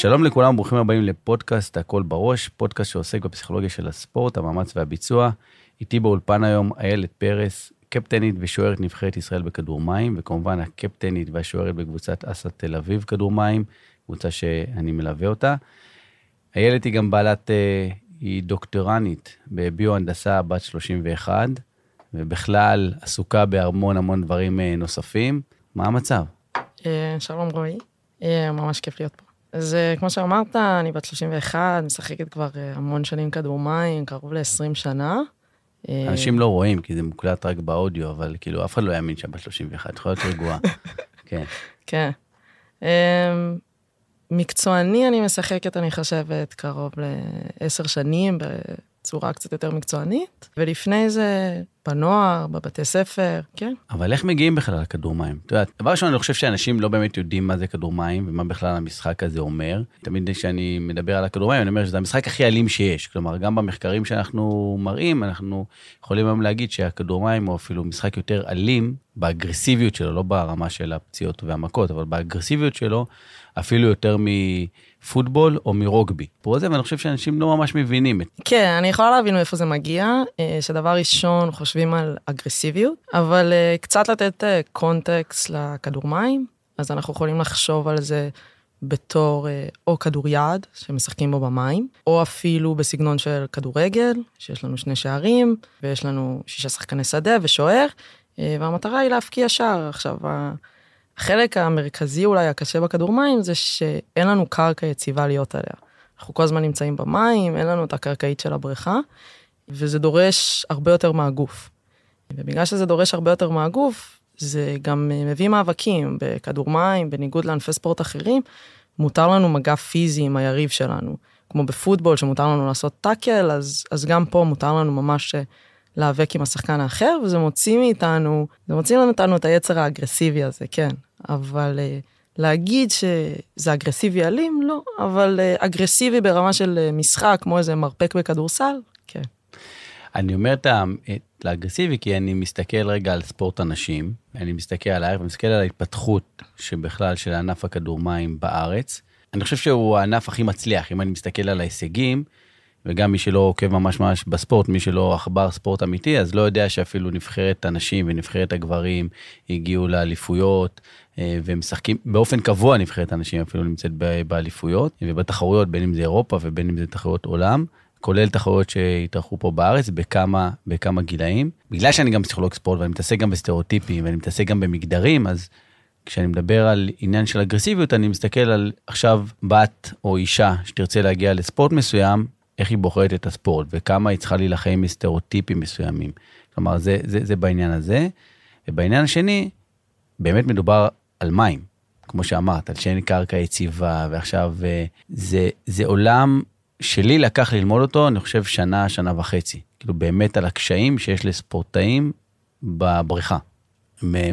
שלום לכולם, ברוכים הבאים לפודקאסט הכל בראש, פודקאסט שעוסק בפסיכולוגיה של הספורט, המאמץ והביצוע. איתי באולפן היום איילת פרס, קפטנית ושוערת נבחרת ישראל בכדור מים, וכמובן הקפטנית והשוערת בקבוצת אסא תל אביב כדור מים, קבוצה שאני מלווה אותה. איילת היא גם בעלת, אה, היא דוקטורנית בביו-הנדסה בת 31, ובכלל עסוקה בהמון המון דברים אה, נוספים. מה המצב? אה, שלום רועי, ממש כיף להיות פה. אז כמו שאמרת, אני בת 31, משחקת כבר המון שנים כדור מים, קרוב ל-20 שנה. אנשים לא רואים, כי זה מוקלט רק באודיו, אבל כאילו, אף אחד לא יאמין שאת בת 31, את יכולה להיות רגועה. כן. כן. מקצועני אני משחקת, אני חושבת, קרוב לעשר שנים בצורה קצת יותר מקצוענית, ולפני זה בנוער, בבתי ספר, כן. אבל איך מגיעים בכלל לכדור מים? את יודעת, דבר ראשון, אני חושב שאנשים לא באמת יודעים מה זה כדור מים ומה בכלל המשחק הזה אומר. תמיד כשאני מדבר על הכדור מים, אני אומר שזה המשחק הכי אלים שיש. כלומר, גם במחקרים שאנחנו מראים, אנחנו יכולים היום להגיד שהכדור מים הוא אפילו משחק יותר אלים באגרסיביות שלו, לא ברמה של הפציעות והמכות, אבל באגרסיביות שלו, אפילו יותר מפוטבול או מרוגבי. פה זה, ואני חושב שאנשים לא ממש מבינים את זה. כן, אני יכולה להבין מאיפה זה מגיע, אה, שדבר ראשון חושבים על אגרסיביות, אבל אה, קצת לתת אה, קונטקסט לכדור מים, אז אנחנו יכולים לחשוב על זה בתור או כדור יד, שמשחקים בו במים, או אפילו בסגנון של כדורגל, שיש לנו שני שערים, ויש לנו שישה שחקני שדה ושוער, והמטרה היא להפקיע שער. עכשיו, החלק המרכזי אולי הקשה בכדור מים זה שאין לנו קרקע יציבה להיות עליה. אנחנו כל הזמן נמצאים במים, אין לנו את הקרקעית של הבריכה, וזה דורש הרבה יותר מהגוף. ובגלל שזה דורש הרבה יותר מהגוף, זה גם מביא מאבקים בכדור מים, בניגוד לענפי ספורט אחרים, מותר לנו מגע פיזי עם היריב שלנו. כמו בפוטבול שמותר לנו לעשות טאקל, אז, אז גם פה מותר לנו ממש להיאבק עם השחקן האחר, וזה מוציא מאיתנו, זה מוציא מאיתנו את היצר האגרסיבי הזה, כן. אבל uh, להגיד שזה אגרסיבי אלים, לא, אבל uh, אגרסיבי ברמה של uh, משחק, כמו איזה מרפק בכדורסל, כן. אני אומר את האגרסיבי כי אני מסתכל רגע על ספורט הנשים, אני מסתכל על הערך ומסתכל על ההתפתחות שבכלל של ענף הכדור מים בארץ. אני חושב שהוא הענף הכי מצליח, אם אני מסתכל על ההישגים, וגם מי שלא עוקב ממש ממש בספורט, מי שלא עכבר ספורט אמיתי, אז לא יודע שאפילו נבחרת הנשים ונבחרת הגברים הגיעו לאליפויות, אה, ומשחקים באופן קבוע נבחרת הנשים אפילו נמצאת באליפויות, ובתחרויות, בין אם זה אירופה ובין אם זה תחרויות עולם. כולל תחרויות שהתארחו פה בארץ בכמה, בכמה גילאים. בגלל שאני גם פסיכולוג ספורט ואני מתעסק גם בסטריאוטיפים ואני מתעסק גם במגדרים, אז כשאני מדבר על עניין של אגרסיביות, אני מסתכל על עכשיו בת או אישה שתרצה להגיע לספורט מסוים, איך היא בוחרת את הספורט וכמה היא צריכה להילחם עם סטריאוטיפים מסוימים. כלומר, זה, זה, זה בעניין הזה. ובעניין השני, באמת מדובר על מים, כמו שאמרת, על שאין קרקע יציבה, ועכשיו אה, זה, זה עולם שלי לקח ללמוד אותו, אני חושב, שנה, שנה וחצי. כאילו, באמת על הקשיים שיש לספורטאים בבריכה.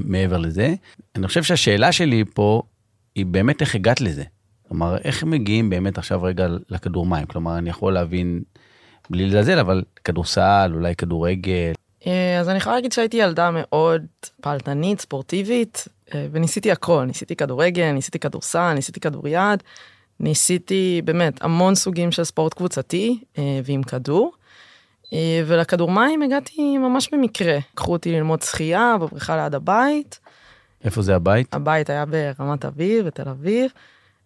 מעבר לזה, אני חושב שהשאלה שלי פה היא באמת איך הגעת לזה. כלומר, איך מגיעים באמת עכשיו רגע לכדור מים? כלומר, אני יכול להבין, בלי לזלזל, אבל כדורסל, אולי כדורגל. אה, אז אני יכולה להגיד שהייתי ילדה מאוד פעלתנית, ספורטיבית, אה, וניסיתי הכל, ניסיתי כדורגל, ניסיתי כדורסל, ניסיתי כדוריד, ניסיתי באמת המון סוגים של ספורט קבוצתי אה, ועם כדור. ולכדור מים הגעתי ממש במקרה. קחו אותי ללמוד שחייה בבריכה ליד הבית. איפה זה הבית? הבית היה ברמת אביב, בתל אביב.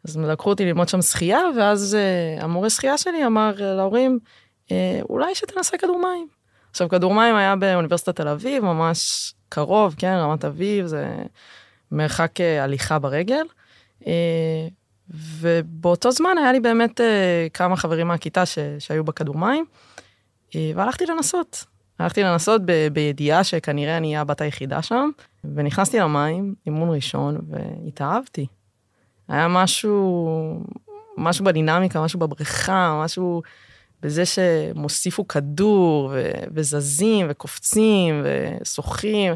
אז לקחו אותי ללמוד שם שחייה, ואז uh, המורה שחייה שלי אמר להורים, uh, אולי שתנסה כדור מים. עכשיו, כדור מים היה באוניברסיטת תל אביב, ממש קרוב, כן, רמת אביב, זה מרחק uh, הליכה ברגל. Uh, ובאותו זמן היה לי באמת uh, כמה חברים מהכיתה ש, שהיו בכדור מים, uh, והלכתי לנסות. הלכתי לנסות ב, בידיעה שכנראה אני אהיה הבת היחידה שם, ונכנסתי למים, אימון ראשון, והתאהבתי. היה משהו, משהו בדינמיקה, משהו בבריכה, משהו בזה שהם הוסיפו כדור, ו- וזזים, וקופצים, ושוחים.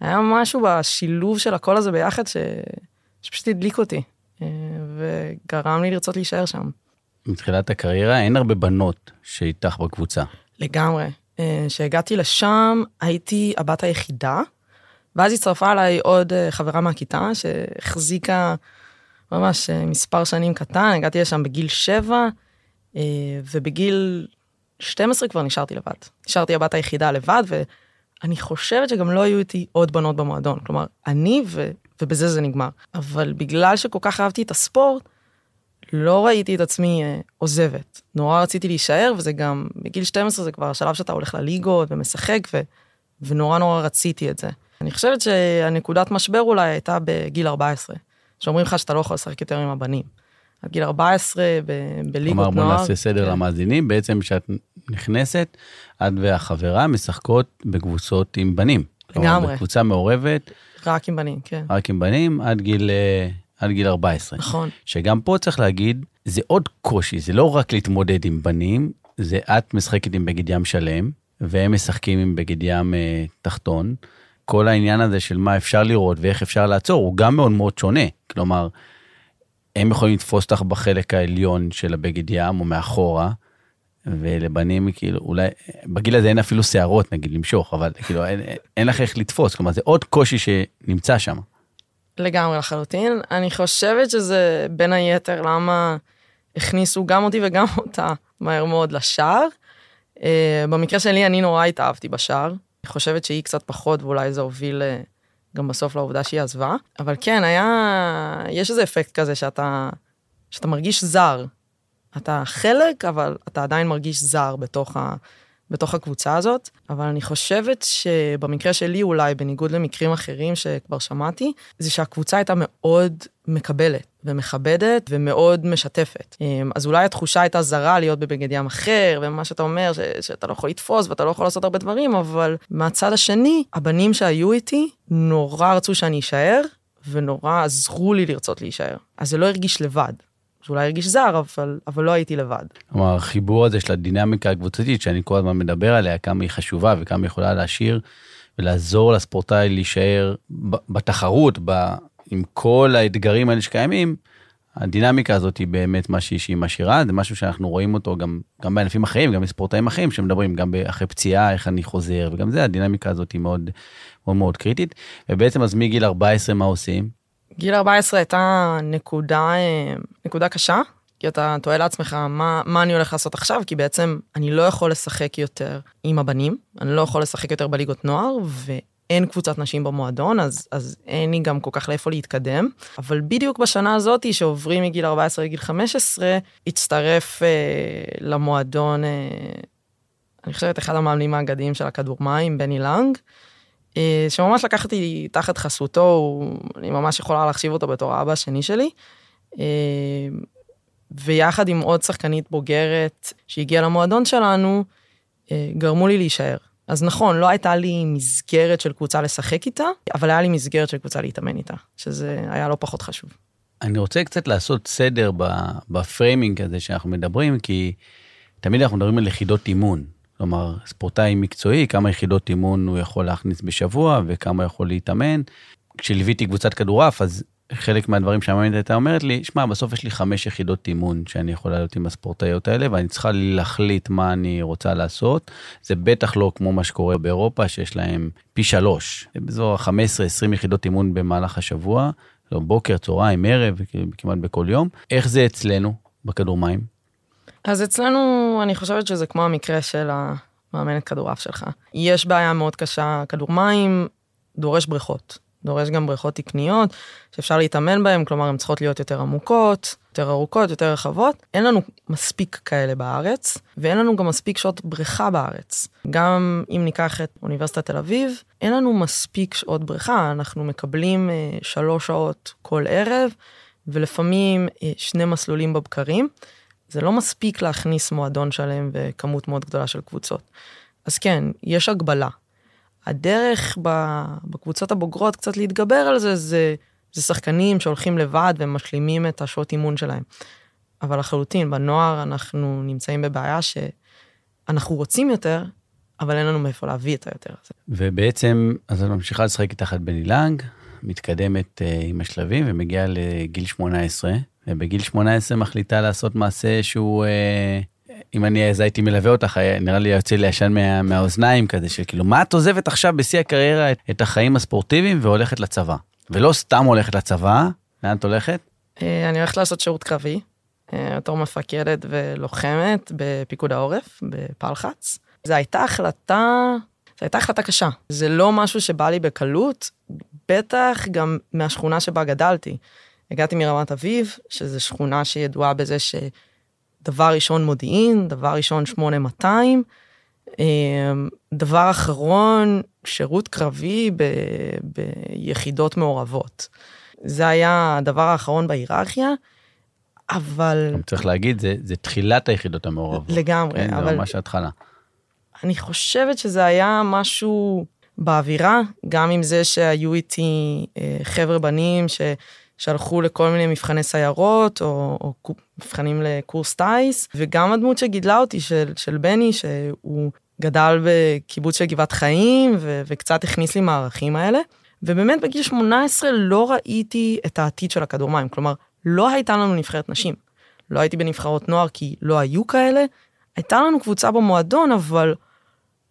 היה משהו בשילוב של הכל הזה ביחד ש... שפשוט הדליק אותי, אה, וגרם לי לרצות להישאר שם. מתחילת הקריירה אין הרבה בנות שאיתך בקבוצה. לגמרי. כשהגעתי אה, לשם הייתי הבת היחידה, ואז הצטרפה אליי עוד אה, חברה מהכיתה שהחזיקה ממש אה, מספר שנים קטן, הגעתי לשם בגיל שבע, אה, ובגיל 12 כבר נשארתי לבד. נשארתי הבת היחידה לבד, ואני חושבת שגם לא היו איתי עוד בנות במועדון. כלומר, אני ו... ובזה זה נגמר. אבל בגלל שכל כך אהבתי את הספורט, לא ראיתי את עצמי אה, עוזבת. נורא רציתי להישאר, וזה גם, בגיל 12 זה כבר השלב שאתה הולך לליגות ומשחק, ו, ונורא נורא רציתי את זה. אני חושבת שהנקודת משבר אולי הייתה בגיל 14, שאומרים לך שאתה לא יכול לשחק יותר עם הבנים. עד גיל 14 ב- בליגות נוער. כלומר, בוא נעשה סדר כן. למאזינים, בעצם כשאת נכנסת, את והחברה משחקות בקבוצות עם בנים. לגמרי. בקבוצה מעורבת, רק עם בנים, כן. רק עם בנים, עד גיל, אה, עד גיל 14. נכון. שגם פה צריך להגיד, זה עוד קושי, זה לא רק להתמודד עם בנים, זה את משחקת עם בגד ים שלם, והם משחקים עם בגד ים אה, תחתון. כל העניין הזה של מה אפשר לראות ואיך אפשר לעצור, הוא גם מאוד מאוד שונה. כלומר, הם יכולים לתפוס אותך בחלק העליון של הבגד ים או מאחורה, ולבנים כאילו אולי בגיל הזה אין אפילו שערות נגיד למשוך אבל כאילו אין, אין לך איך לתפוס כלומר זה עוד קושי שנמצא שם. לגמרי לחלוטין. אני חושבת שזה בין היתר למה הכניסו גם אותי וגם אותה מהר מאוד לשער. Uh, במקרה שלי אני נורא התאהבתי בשער. אני חושבת שהיא קצת פחות ואולי זה הוביל uh, גם בסוף לעובדה שהיא עזבה. אבל כן, היה, יש איזה אפקט כזה שאתה, שאתה מרגיש זר. אתה חלק, אבל אתה עדיין מרגיש זר בתוך, ה, בתוך הקבוצה הזאת. אבל אני חושבת שבמקרה שלי אולי, בניגוד למקרים אחרים שכבר שמעתי, זה שהקבוצה הייתה מאוד מקבלת ומכבדת ומאוד משתפת. אמ, אז אולי התחושה הייתה זרה להיות בבגד ים אחר, ומה שאתה אומר, ש, שאתה לא יכול לתפוס ואתה לא יכול לעשות הרבה דברים, אבל מהצד השני, הבנים שהיו איתי נורא רצו שאני אשאר, ונורא עזרו לי לרצות להישאר. אז זה לא הרגיש לבד. זה אולי הרגיש זר, אבל, אבל לא הייתי לבד. כלומר החיבור הזה של הדינמיקה הקבוצתית שאני כל הזמן מדבר עליה כמה היא חשובה וכמה היא יכולה להשאיר ולעזור לספורטאי להישאר בתחרות ב- עם כל האתגרים האלה שקיימים. הדינמיקה הזאת היא באמת מה שהיא משאירה זה משהו שאנחנו רואים אותו גם גם בענפים אחרים גם בספורטאים אחרים שמדברים גם אחרי פציעה איך אני חוזר וגם זה הדינמיקה הזאת היא מאוד מאוד מאוד קריטית ובעצם אז מגיל 14 מה עושים גיל 14 הייתה נקודה, אה, נקודה קשה, כי אתה תוהה לעצמך מה, מה אני הולך לעשות עכשיו, כי בעצם אני לא יכול לשחק יותר עם הבנים, אני לא יכול לשחק יותר בליגות נוער, ואין קבוצת נשים במועדון, אז, אז אין לי גם כל כך לאיפה להתקדם. אבל בדיוק בשנה הזאת, שעוברים מגיל 14 לגיל 15, הצטרף אה, למועדון, אה, אני חושבת, אחד המאמנים האגדיים של הכדור מים, בני לנג. אה, שממש לקחתי תחת חסותו, אני ממש יכולה להחשיב אותו בתור האבא השני שלי. אה, ויחד עם עוד שחקנית בוגרת שהגיעה למועדון שלנו, אה, גרמו לי להישאר. אז נכון, לא הייתה לי מסגרת של קבוצה לשחק איתה, אבל היה לי מסגרת של קבוצה להתאמן איתה, שזה היה לא פחות חשוב. אני רוצה קצת לעשות סדר בפריימינג הזה שאנחנו מדברים, כי תמיד אנחנו מדברים על יחידות אימון. כלומר, ספורטאי מקצועי, כמה יחידות אימון הוא יכול להכניס בשבוע וכמה יכול להתאמן. כשליוויתי קבוצת כדורעף, אז חלק מהדברים שהמאמנת הייתה אומרת לי, שמע, בסוף יש לי חמש יחידות אימון שאני יכולה להיות עם הספורטאיות האלה, ואני צריכה להחליט מה אני רוצה לעשות. זה בטח לא כמו מה שקורה באירופה, שיש להם פי שלוש, זה באזור ה-15-20 יחידות אימון במהלך השבוע, לא, בוקר, צהריים, ערב, כמעט בכל יום. איך זה אצלנו בכדור מים? אז אצלנו, אני חושבת שזה כמו המקרה של המאמנת כדורעף שלך. יש בעיה מאוד קשה, כדור מים דורש בריכות. דורש גם בריכות תקניות, שאפשר להתאמן בהן, כלומר, הן צריכות להיות יותר עמוקות, יותר ארוכות, יותר רחבות. אין לנו מספיק כאלה בארץ, ואין לנו גם מספיק שעות בריכה בארץ. גם אם ניקח את אוניברסיטת תל אביב, אין לנו מספיק שעות בריכה, אנחנו מקבלים אה, שלוש שעות כל ערב, ולפעמים אה, שני מסלולים בבקרים. זה לא מספיק להכניס מועדון שלם וכמות מאוד גדולה של קבוצות. אז כן, יש הגבלה. הדרך בקבוצות הבוגרות קצת להתגבר על זה, זה, זה שחקנים שהולכים לבד ומשלימים את השעות אימון שלהם. אבל לחלוטין, בנוער אנחנו נמצאים בבעיה שאנחנו רוצים יותר, אבל אין לנו מאיפה להביא את היותר הזה. ובעצם, אז את ממשיכה לשחק תחת בני לנג, מתקדמת uh, עם השלבים ומגיעה לגיל 18, ובגיל 18 מחליטה לעשות מעשה שהוא... Uh, אם אני אז הייתי מלווה אותך, נראה לי יוצא לי ישן מה, מהאוזניים כזה, של כאילו, מה את עוזבת עכשיו בשיא הקריירה את, את החיים הספורטיביים והולכת לצבא? ולא סתם הולכת לצבא, לאן את הולכת? אה, אני הולכת לעשות שירות קרבי, אה, בתור מפקדת ולוחמת בפיקוד העורף, בפלחץ. זו הייתה החלטה, זו הייתה החלטה קשה. זה לא משהו שבא לי בקלות, בטח גם מהשכונה שבה גדלתי. הגעתי מרמת אביב, שזו שכונה שידועה בזה שדבר ראשון מודיעין, דבר ראשון 8200, אמ, דבר אחרון, שירות קרבי ב, ביחידות מעורבות. זה היה הדבר האחרון בהיררכיה, אבל... צריך להגיד, זה, זה תחילת היחידות המעורבות. לגמרי, כן, אבל... זה ממש ההתחלה. אני חושבת שזה היה משהו באווירה, גם עם זה שהיו איתי אה, חבר'ה בנים ש... שהלכו לכל מיני מבחני סיירות או, או מבחנים לקורס טיס, וגם הדמות שגידלה אותי של, של בני, שהוא גדל בקיבוץ של גבעת חיים ו, וקצת הכניס לי מהערכים האלה. ובאמת בגיל 18 לא ראיתי את העתיד של הכדור מים, כלומר, לא הייתה לנו נבחרת נשים. לא הייתי בנבחרות נוער כי לא היו כאלה, הייתה לנו קבוצה במועדון, אבל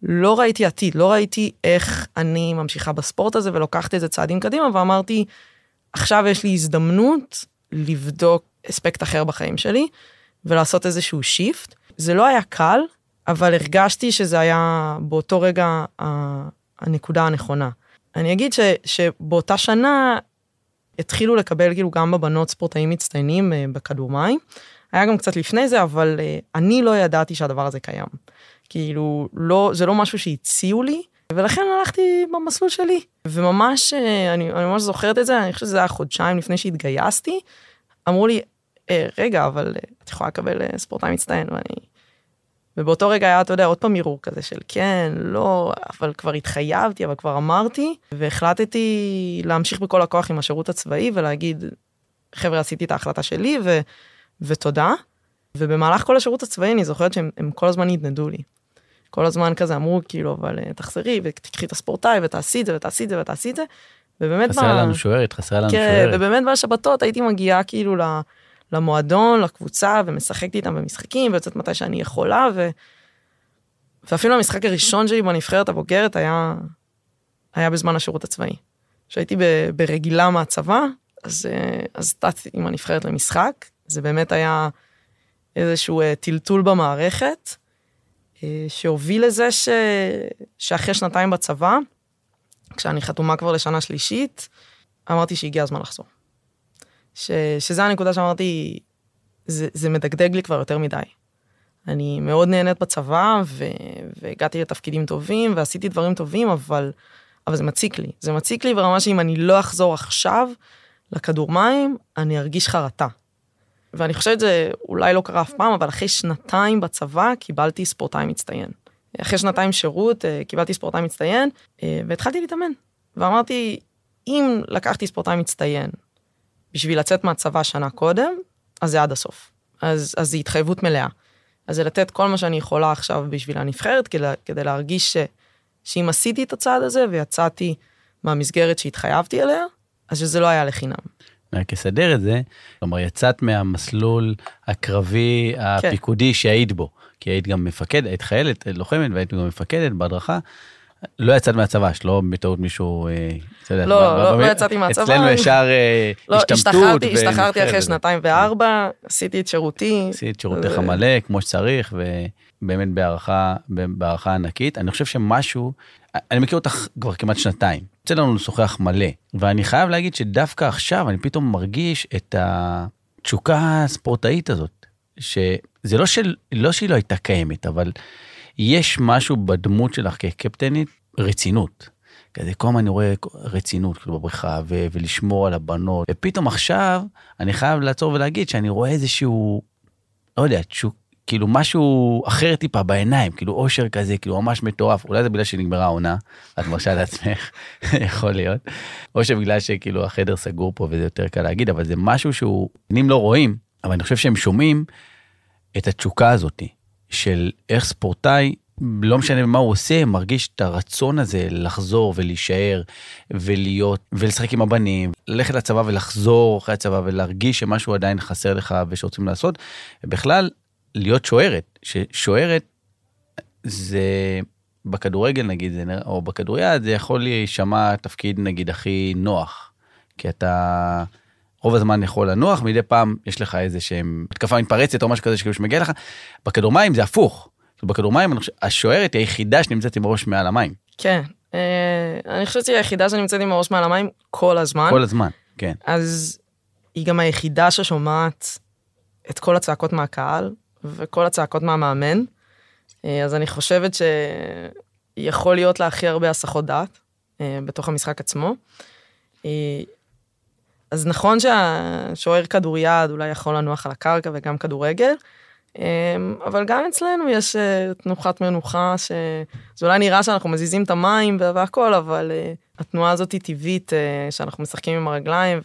לא ראיתי עתיד, לא ראיתי איך אני ממשיכה בספורט הזה ולוקחת את זה צעדים קדימה, ואמרתי, עכשיו יש לי הזדמנות לבדוק אספקט אחר בחיים שלי ולעשות איזשהו שיפט. זה לא היה קל, אבל הרגשתי שזה היה באותו רגע הנקודה הנכונה. אני אגיד ש, שבאותה שנה התחילו לקבל כאילו גם בבנות ספורטאים מצטיינים אה, בכדור מים. היה גם קצת לפני זה, אבל אה, אני לא ידעתי שהדבר הזה קיים. כאילו, לא, זה לא משהו שהציעו לי, ולכן הלכתי במסלול שלי. וממש, אה, אני, אני ממש זוכרת את זה, אני חושבת שזה היה חודשיים לפני שהתגייסתי, אמרו לי, אה, רגע, אבל את יכולה לקבל ספורטאי מצטיין, ואני... ובאותו רגע היה, אתה יודע, עוד פעם ערעור כזה של כן, לא, אבל כבר התחייבתי, אבל כבר אמרתי, והחלטתי להמשיך בכל הכוח עם השירות הצבאי ולהגיד, חבר'ה, עשיתי את ההחלטה שלי, ו, ותודה. ובמהלך כל השירות הצבאי אני זוכרת שהם כל הזמן נדנדו לי. כל הזמן כזה אמרו, כאילו, אבל אה, תחזרי ותקחי את הספורטאי ותעשי את זה ותעשי את זה ותעשי את זה. ובאמת... חסרה ב... לנו שוערת, חסרה לנו כן, שוערת. ובאמת בשבתות הייתי מגיעה כאילו למועדון, לקבוצה, ומשחקת איתם במשחקים, ויוצאת מתי שאני יכולה, ו... ואפילו המשחק הראשון שלי בנבחרת הבוגרת היה, היה בזמן השירות הצבאי. כשהייתי ברגילה מהצבא, אז, אה, אז טסתי עם הנבחרת למשחק, זה באמת היה איזשהו אה, טלטול במערכת, שהוביל לזה ש... שאחרי שנתיים בצבא, כשאני חתומה כבר לשנה שלישית, אמרתי שהגיע הזמן לחזור. ש... שזה הנקודה שאמרתי, זה, זה מדגדג לי כבר יותר מדי. אני מאוד נהנית בצבא, ו... והגעתי לתפקידים טובים, ועשיתי דברים טובים, אבל, אבל זה מציק לי. זה מציק לי ברמה שאם אני לא אחזור עכשיו לכדור מים, אני ארגיש חרטה. ואני חושבת שזה אולי לא קרה אף פעם, אבל אחרי שנתיים בצבא קיבלתי ספורטאי מצטיין. אחרי שנתיים שירות אה, קיבלתי ספורטאי מצטיין, אה, והתחלתי להתאמן. ואמרתי, אם לקחתי ספורטאי מצטיין בשביל לצאת מהצבא שנה קודם, אז זה עד הסוף. אז, אז זה התחייבות מלאה. אז זה לתת כל מה שאני יכולה עכשיו בשביל הנבחרת, כדי, כדי להרגיש ש, שאם עשיתי את הצעד הזה ויצאתי מהמסגרת שהתחייבתי אליה, אז שזה לא היה לחינם. רק אסדר את זה, כלומר יצאת מהמסלול הקרבי כן. הפיקודי כן. שהיית בו, כי היית גם מפקד, היית חיילת, לוחמת והיית גם מפקדת בהדרכה. לא יצאת מהצבא, שלא בטעות מישהו... אה, לא, לא, לא, לא יצאתי מהצבא. אצלנו ישר אה, לא, השתמטות. השתחררתי אחרי שנתיים וארבע, עשיתי את שירותי. עשיתי את שירותיך מלא, כמו שצריך, ובאמת בהערכה ענקית. אני חושב שמשהו, אני מכיר אותך כבר כמעט שנתיים. יוצא לנו לשוחח מלא, ואני חייב להגיד שדווקא עכשיו אני פתאום מרגיש את התשוקה הספורטאית הזאת, שזה לא, של, לא שהיא לא הייתה קיימת, אבל יש משהו בדמות שלך כקפטנית, רצינות. כזה כל הזמן אני רואה רצינות כאילו בבריכה ו- ולשמור על הבנות ופתאום עכשיו אני חייב לעצור ולהגיד שאני רואה איזשהו לא יודע תשוק כאילו משהו אחר טיפה בעיניים, כאילו אושר כזה, כאילו ממש מטורף, אולי זה בגלל שנגמרה העונה, את מרשה לעצמך, יכול להיות, או שבגלל שכאילו החדר סגור פה וזה יותר קל להגיד, אבל זה משהו שהוא, אם לא רואים, אבל אני חושב שהם שומעים את התשוקה הזאתי, של איך ספורטאי, לא משנה מה הוא עושה, מרגיש את הרצון הזה לחזור ולהישאר ולהיות ולשחק עם הבנים, ללכת לצבא ולחזור אחרי הצבא ולהרגיש שמשהו עדיין חסר לך ושרוצים לעשות. ובכלל, להיות שוערת, ששוערת זה בכדורגל נגיד, או בכדוריד, זה יכול להישמע תפקיד נגיד הכי נוח, כי אתה רוב הזמן יכול לנוח, מדי פעם יש לך איזה שהם התקפה מתפרצת או משהו כזה שכאילו שמגיע לך. בכדור מים זה הפוך. בכדור מים השוערת היא היחידה שנמצאת עם הראש מעל המים. כן, אה, אני חושבת שהיא היחידה שנמצאת עם הראש מעל המים כל הזמן. כל הזמן, כן. אז היא גם היחידה ששומעת את כל הצעקות מהקהל וכל הצעקות מהמאמן. אה, אז אני חושבת שיכול להיות לה הכי הרבה הסחות דעת אה, בתוך המשחק עצמו. אז נכון שהשוער כדוריד אולי יכול לנוח על הקרקע וגם כדורגל, אבל גם אצלנו יש אה, תנוחת מנוחה, שזה אולי נראה שאנחנו מזיזים את המים והכל, אבל אה, התנועה הזאת היא טבעית, אה, שאנחנו משחקים עם הרגליים.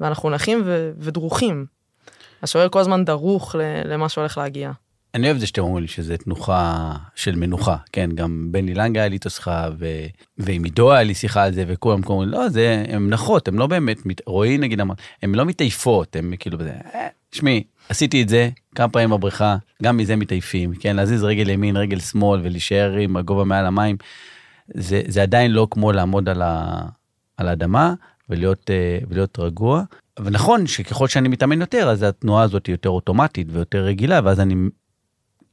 ואנחנו נחים. ודרוכים. השוער כל הזמן דרוך למה שהולך להגיע. אני אוהב את זה שאתם אומרים לי שזה תנוחה של מנוחה, כן, גם בני לנגה היה לי איתו שיחה, ו... ועם עידו היה לי שיחה על זה, וכולם קוראים, לא, זה, הם נחות, הם לא באמת, רועי נגיד אמר, הם לא מתעייפות, הם כאילו בזה, תשמעי, עשיתי את זה כמה פעמים בבריכה, גם מזה מתעייפים, כן, להזיז רגל ימין, רגל שמאל ולהישאר עם הגובה מעל המים, זה, זה עדיין לא כמו לעמוד על, ה, על האדמה ולהיות, אה, ולהיות רגוע. ונכון שככל שאני מתאמן יותר, אז התנועה הזאת היא יותר אוטומטית ויותר רגילה, ואז אני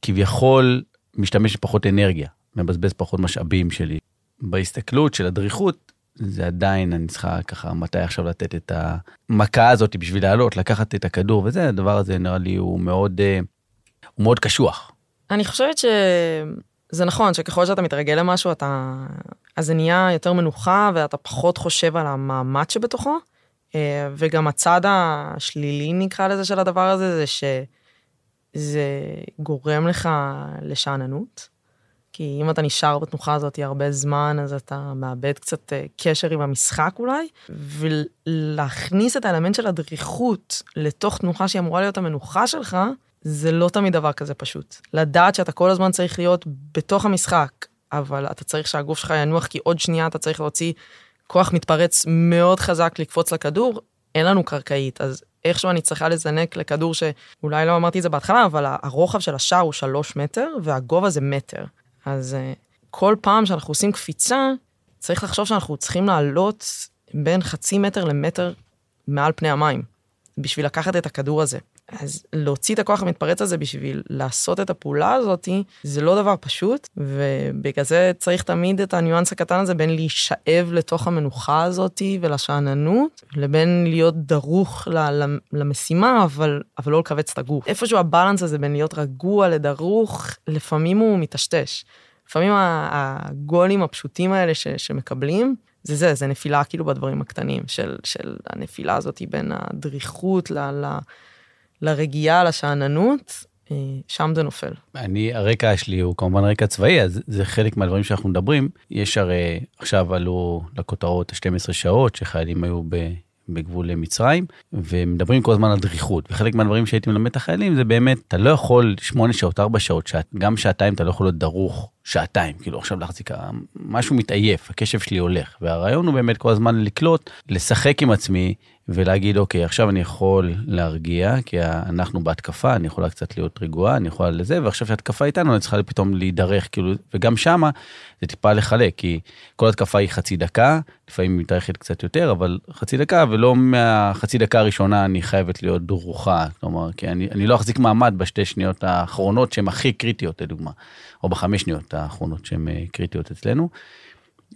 כביכול משתמש בפחות אנרגיה, מבזבז פחות משאבים שלי. בהסתכלות של הדריכות, זה עדיין, אני צריכה ככה, מתי עכשיו לתת את המכה הזאת בשביל לעלות, לקחת את הכדור וזה, הדבר הזה נראה לי הוא מאוד, אה, הוא מאוד קשוח. אני חושבת שזה נכון, שככל שאתה מתרגל למשהו, אתה... אז זה נהיה יותר מנוחה ואתה פחות חושב על המאמץ שבתוכו. אה, וגם הצד השלילי נקרא לזה של הדבר הזה, זה שזה גורם לך לשאננות. כי אם אתה נשאר בתנוחה הזאת הרבה זמן, אז אתה מאבד קצת אה, קשר עם המשחק אולי, ולהכניס את האלמנט של הדריכות לתוך תנוחה שהיא אמורה להיות המנוחה שלך, זה לא תמיד דבר כזה פשוט. לדעת שאתה כל הזמן צריך להיות בתוך המשחק, אבל אתה צריך שהגוף שלך ינוח, כי עוד שנייה אתה צריך להוציא כוח מתפרץ מאוד חזק לקפוץ לכדור, אין לנו קרקעית, אז איכשהו אני צריכה לזנק לכדור שאולי לא אמרתי את זה בהתחלה, אבל הרוחב של השער הוא שלוש מטר, והגובה זה מטר. אז uh, כל פעם שאנחנו עושים קפיצה, צריך לחשוב שאנחנו צריכים לעלות בין חצי מטר למטר מעל פני המים, בשביל לקחת את הכדור הזה. אז להוציא את הכוח המתפרץ הזה בשביל לעשות את הפעולה הזאת, זה לא דבר פשוט, ובגלל זה צריך תמיד את הניואנס הקטן הזה בין להישאב לתוך המנוחה הזאת ולשאננות, לבין להיות דרוך למשימה, אבל, אבל לא לכווץ את הגוף. איפשהו הבלנס הזה בין להיות רגוע לדרוך, לפעמים הוא מטשטש. לפעמים הגולים הפשוטים האלה ש, שמקבלים, זה זה, זה נפילה כאילו בדברים הקטנים של, של הנפילה הזאת בין הדריכות ל... ל לרגיעה, לשאננות, אה, שם זה נופל. אני, הרקע שלי הוא כמובן רקע צבאי, אז זה חלק מהדברים שאנחנו מדברים. יש הרי, עכשיו עלו לכותרות ה-12 שעות שחיילים היו ב... בגבול מצרים, ומדברים כל הזמן על דריכות, וחלק מהדברים שהייתי מלמד את החיילים זה באמת, אתה לא יכול שמונה שעות, ארבע שעות, שעת, גם שעתיים אתה לא יכול להיות דרוך שעתיים, כאילו עכשיו להחזיק, משהו מתעייף, הקשב שלי הולך, והרעיון הוא באמת כל הזמן לקלוט, לשחק עם עצמי, ולהגיד, אוקיי, עכשיו אני יכול להרגיע, כי אנחנו בהתקפה, אני יכולה קצת להיות רגועה, אני יכולה לזה, ועכשיו שהתקפה איתנו, אני צריכה פתאום להידרך, כאילו, וגם שמה זה טיפה לחלק, כי כל התקפה היא חצי דקה, לפעמים היא מתארכת קצת יותר, אבל חצי דקה, ולא מהחצי דקה הראשונה אני חייבת להיות דרוכה, כלומר, כי אני, אני לא אחזיק מעמד בשתי שניות האחרונות שהן הכי קריטיות, לדוגמה, או בחמש שניות האחרונות שהן אה, קריטיות אצלנו.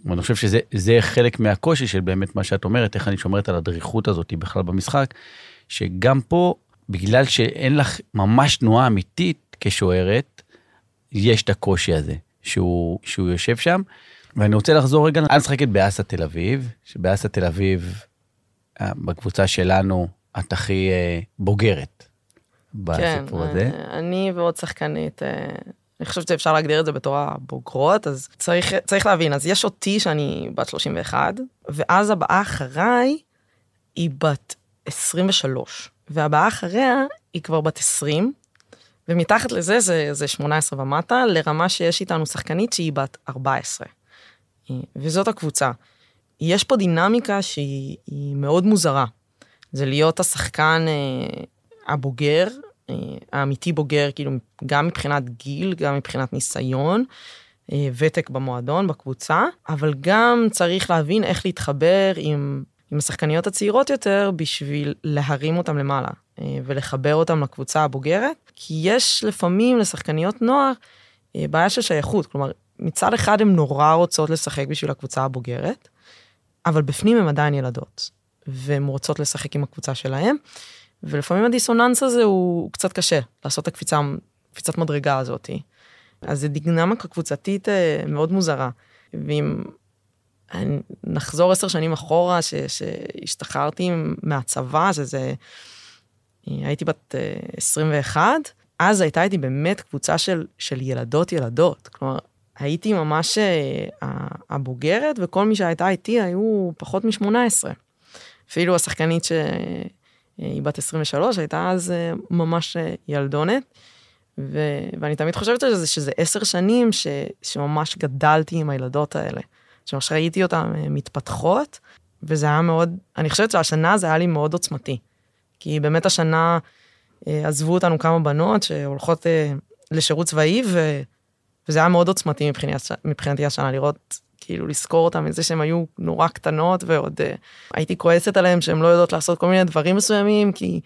ואני חושב שזה חלק מהקושי של באמת מה שאת אומרת, איך אני שומרת על הדריכות הזאת בכלל במשחק, שגם פה, בגלל שאין לך ממש תנועה אמיתית כשוערת, יש את הקושי הזה, שהוא, שהוא יושב שם. ואני רוצה לחזור רגע, אני משחקת באסה תל אביב, שבאסה תל אביב, אה, בקבוצה שלנו, את הכי אה, בוגרת בסיפור כן, הזה. כן, אני ועוד שחקנית אני חושבת שאפשר להגדיר את זה בתור הבוגרות, אז צריך, צריך להבין, אז יש אותי שאני בת 31, ואז הבאה אחריי היא בת 23, והבאה אחריה היא כבר בת 20, ומתחת לזה זה, זה 18 ומטה, לרמה שיש איתנו שחקנית שהיא בת 14. וזאת הקבוצה. יש פה דינמיקה שהיא מאוד מוזרה. זה להיות השחקן אה, הבוגר, האמיתי בוגר, כאילו, גם מבחינת גיל, גם מבחינת ניסיון, אה, ותק במועדון, בקבוצה, אבל גם צריך להבין איך להתחבר עם עם השחקניות הצעירות יותר בשביל להרים אותם למעלה אה, ולחבר אותם לקבוצה הבוגרת, כי יש לפעמים לשחקניות נוער אה, בעיה של שייכות, כלומר, מצד אחד הן נורא רוצות לשחק בשביל הקבוצה הבוגרת, אבל בפנים הן עדיין ילדות, והן רוצות לשחק עם הקבוצה שלהן, ולפעמים הדיסוננס הזה הוא קצת קשה, לעשות את הקפיצה, קפיצת מדרגה הזאתי. אז זה דינמיקה קבוצתית אה, מאוד מוזרה. ואם נחזור עשר שנים אחורה, ש, שהשתחררתי מהצבא, שזה... הייתי בת 21, אה, אז הייתה איתי באמת קבוצה של, של ילדות ילדות. כלומר, הייתי ממש אה, הבוגרת, וכל מי שהייתה איתי היו פחות מ-18. אפילו השחקנית שהיא בת 23, הייתה אז ממש ילדונת. ו... ואני תמיד חושבת על זה שזה עשר שנים ש... שממש גדלתי עם הילדות האלה. שממש ראיתי אותן אה, מתפתחות, וזה היה מאוד, אני חושבת שהשנה זה היה לי מאוד עוצמתי. כי באמת השנה אה, עזבו אותנו כמה בנות שהולכות אה, לשירות צבאי, ו... וזה היה מאוד עוצמתי מבחינת, מבחינתי השנה, לראות, כאילו לזכור אותם מזה שהן היו נורא קטנות, ועוד הייתי כועסת עליהן שהן לא יודעות לעשות כל מיני דברים מסוימים, כי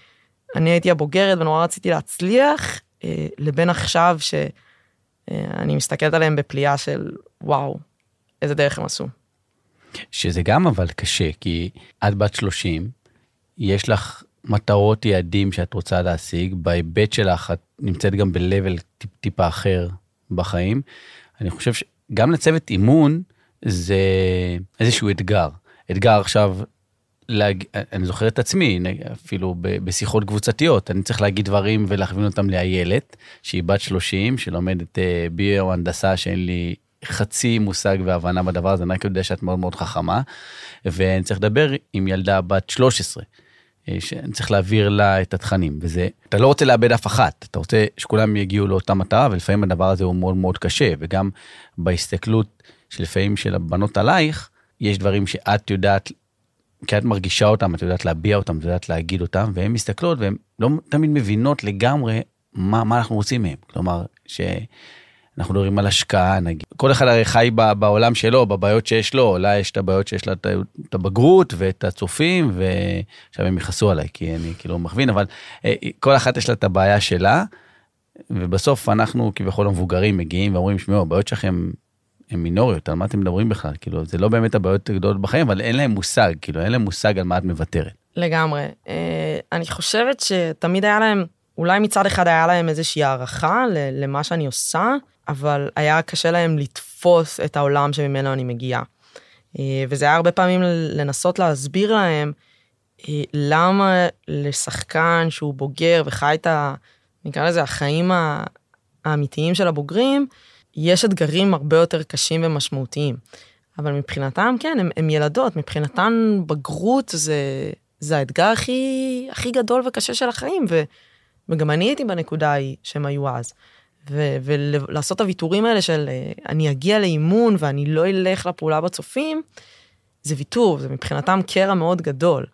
אני הייתי הבוגרת ונורא רציתי להצליח, אה, לבין עכשיו שאני מסתכלת עליהם בפליאה של וואו, איזה דרך הם עשו. שזה גם אבל קשה, כי את בת 30, יש לך מטרות, יעדים שאת רוצה להשיג, בהיבט שלך את נמצאת גם ב-level טיפ, טיפה אחר בחיים. אני חושב שגם לצוות אימון זה איזשהו אתגר. אתגר עכשיו להג... אני זוכר את עצמי, אפילו בשיחות קבוצתיות, אני צריך להגיד דברים ולהכווין אותם לאיילת, שהיא בת 30, שלומדת אה, ביו הנדסה, שאין לי חצי מושג והבנה בדבר הזה, אני רק יודע שאת מאוד מאוד חכמה, ואני צריך לדבר עם ילדה בת 13. אה, שאני צריך להעביר לה את התכנים, וזה, אתה לא רוצה לאבד אף אחת, אתה רוצה שכולם יגיעו לאותה מטרה, ולפעמים הדבר הזה הוא מאוד מאוד קשה, וגם בהסתכלות שלפעמים של הבנות עלייך, יש דברים שאת יודעת כי את מרגישה אותם, את יודעת להביע אותם, את יודעת להגיד אותם, והן מסתכלות והן לא תמיד מבינות לגמרי מה, מה אנחנו רוצים מהם. כלומר, שאנחנו מדברים על השקעה, נגיד. כל אחד הרי חי בעולם שלו, בבעיות שיש לו, לה יש את הבעיות שיש לה את הבגרות ואת הצופים, ועכשיו הם יכעסו עליי, כי אני כאילו מכווין, אבל אה, כל אחת יש לה את הבעיה שלה, ובסוף אנחנו כביכול המבוגרים מגיעים ואומרים, שמעו, הבעיות שלכם הן מינוריות, על מה אתם מדברים בכלל? כאילו, זה לא באמת הבעיות הגדולות בחיים, אבל אין להם מושג, כאילו, אין להם מושג על מה את מוותרת. לגמרי. אה, אני חושבת שתמיד היה להם, אולי מצד אחד היה להם איזושהי הערכה למה שאני עושה, אבל היה קשה להם לתפוס את העולם שממנו אני מגיעה. אה, וזה היה הרבה פעמים לנסות להסביר להם אה, למה לשחקן שהוא בוגר וחי את ה... נקרא לזה החיים האמיתיים של הבוגרים, יש אתגרים הרבה יותר קשים ומשמעותיים. אבל מבחינתם, כן, הם, ילדות, מבחינתן בגרות זה, זה האתגר הכי, הכי גדול וקשה של החיים, ו, וגם אני הייתי בנקודה ההיא שהם היו אז. ו, ולעשות את הוויתורים האלה של אה, אני אגיע לאימון ואני לא אלך לפעולה בצופים, זה ויתור, זה מבחינתם קרע מאוד גדול.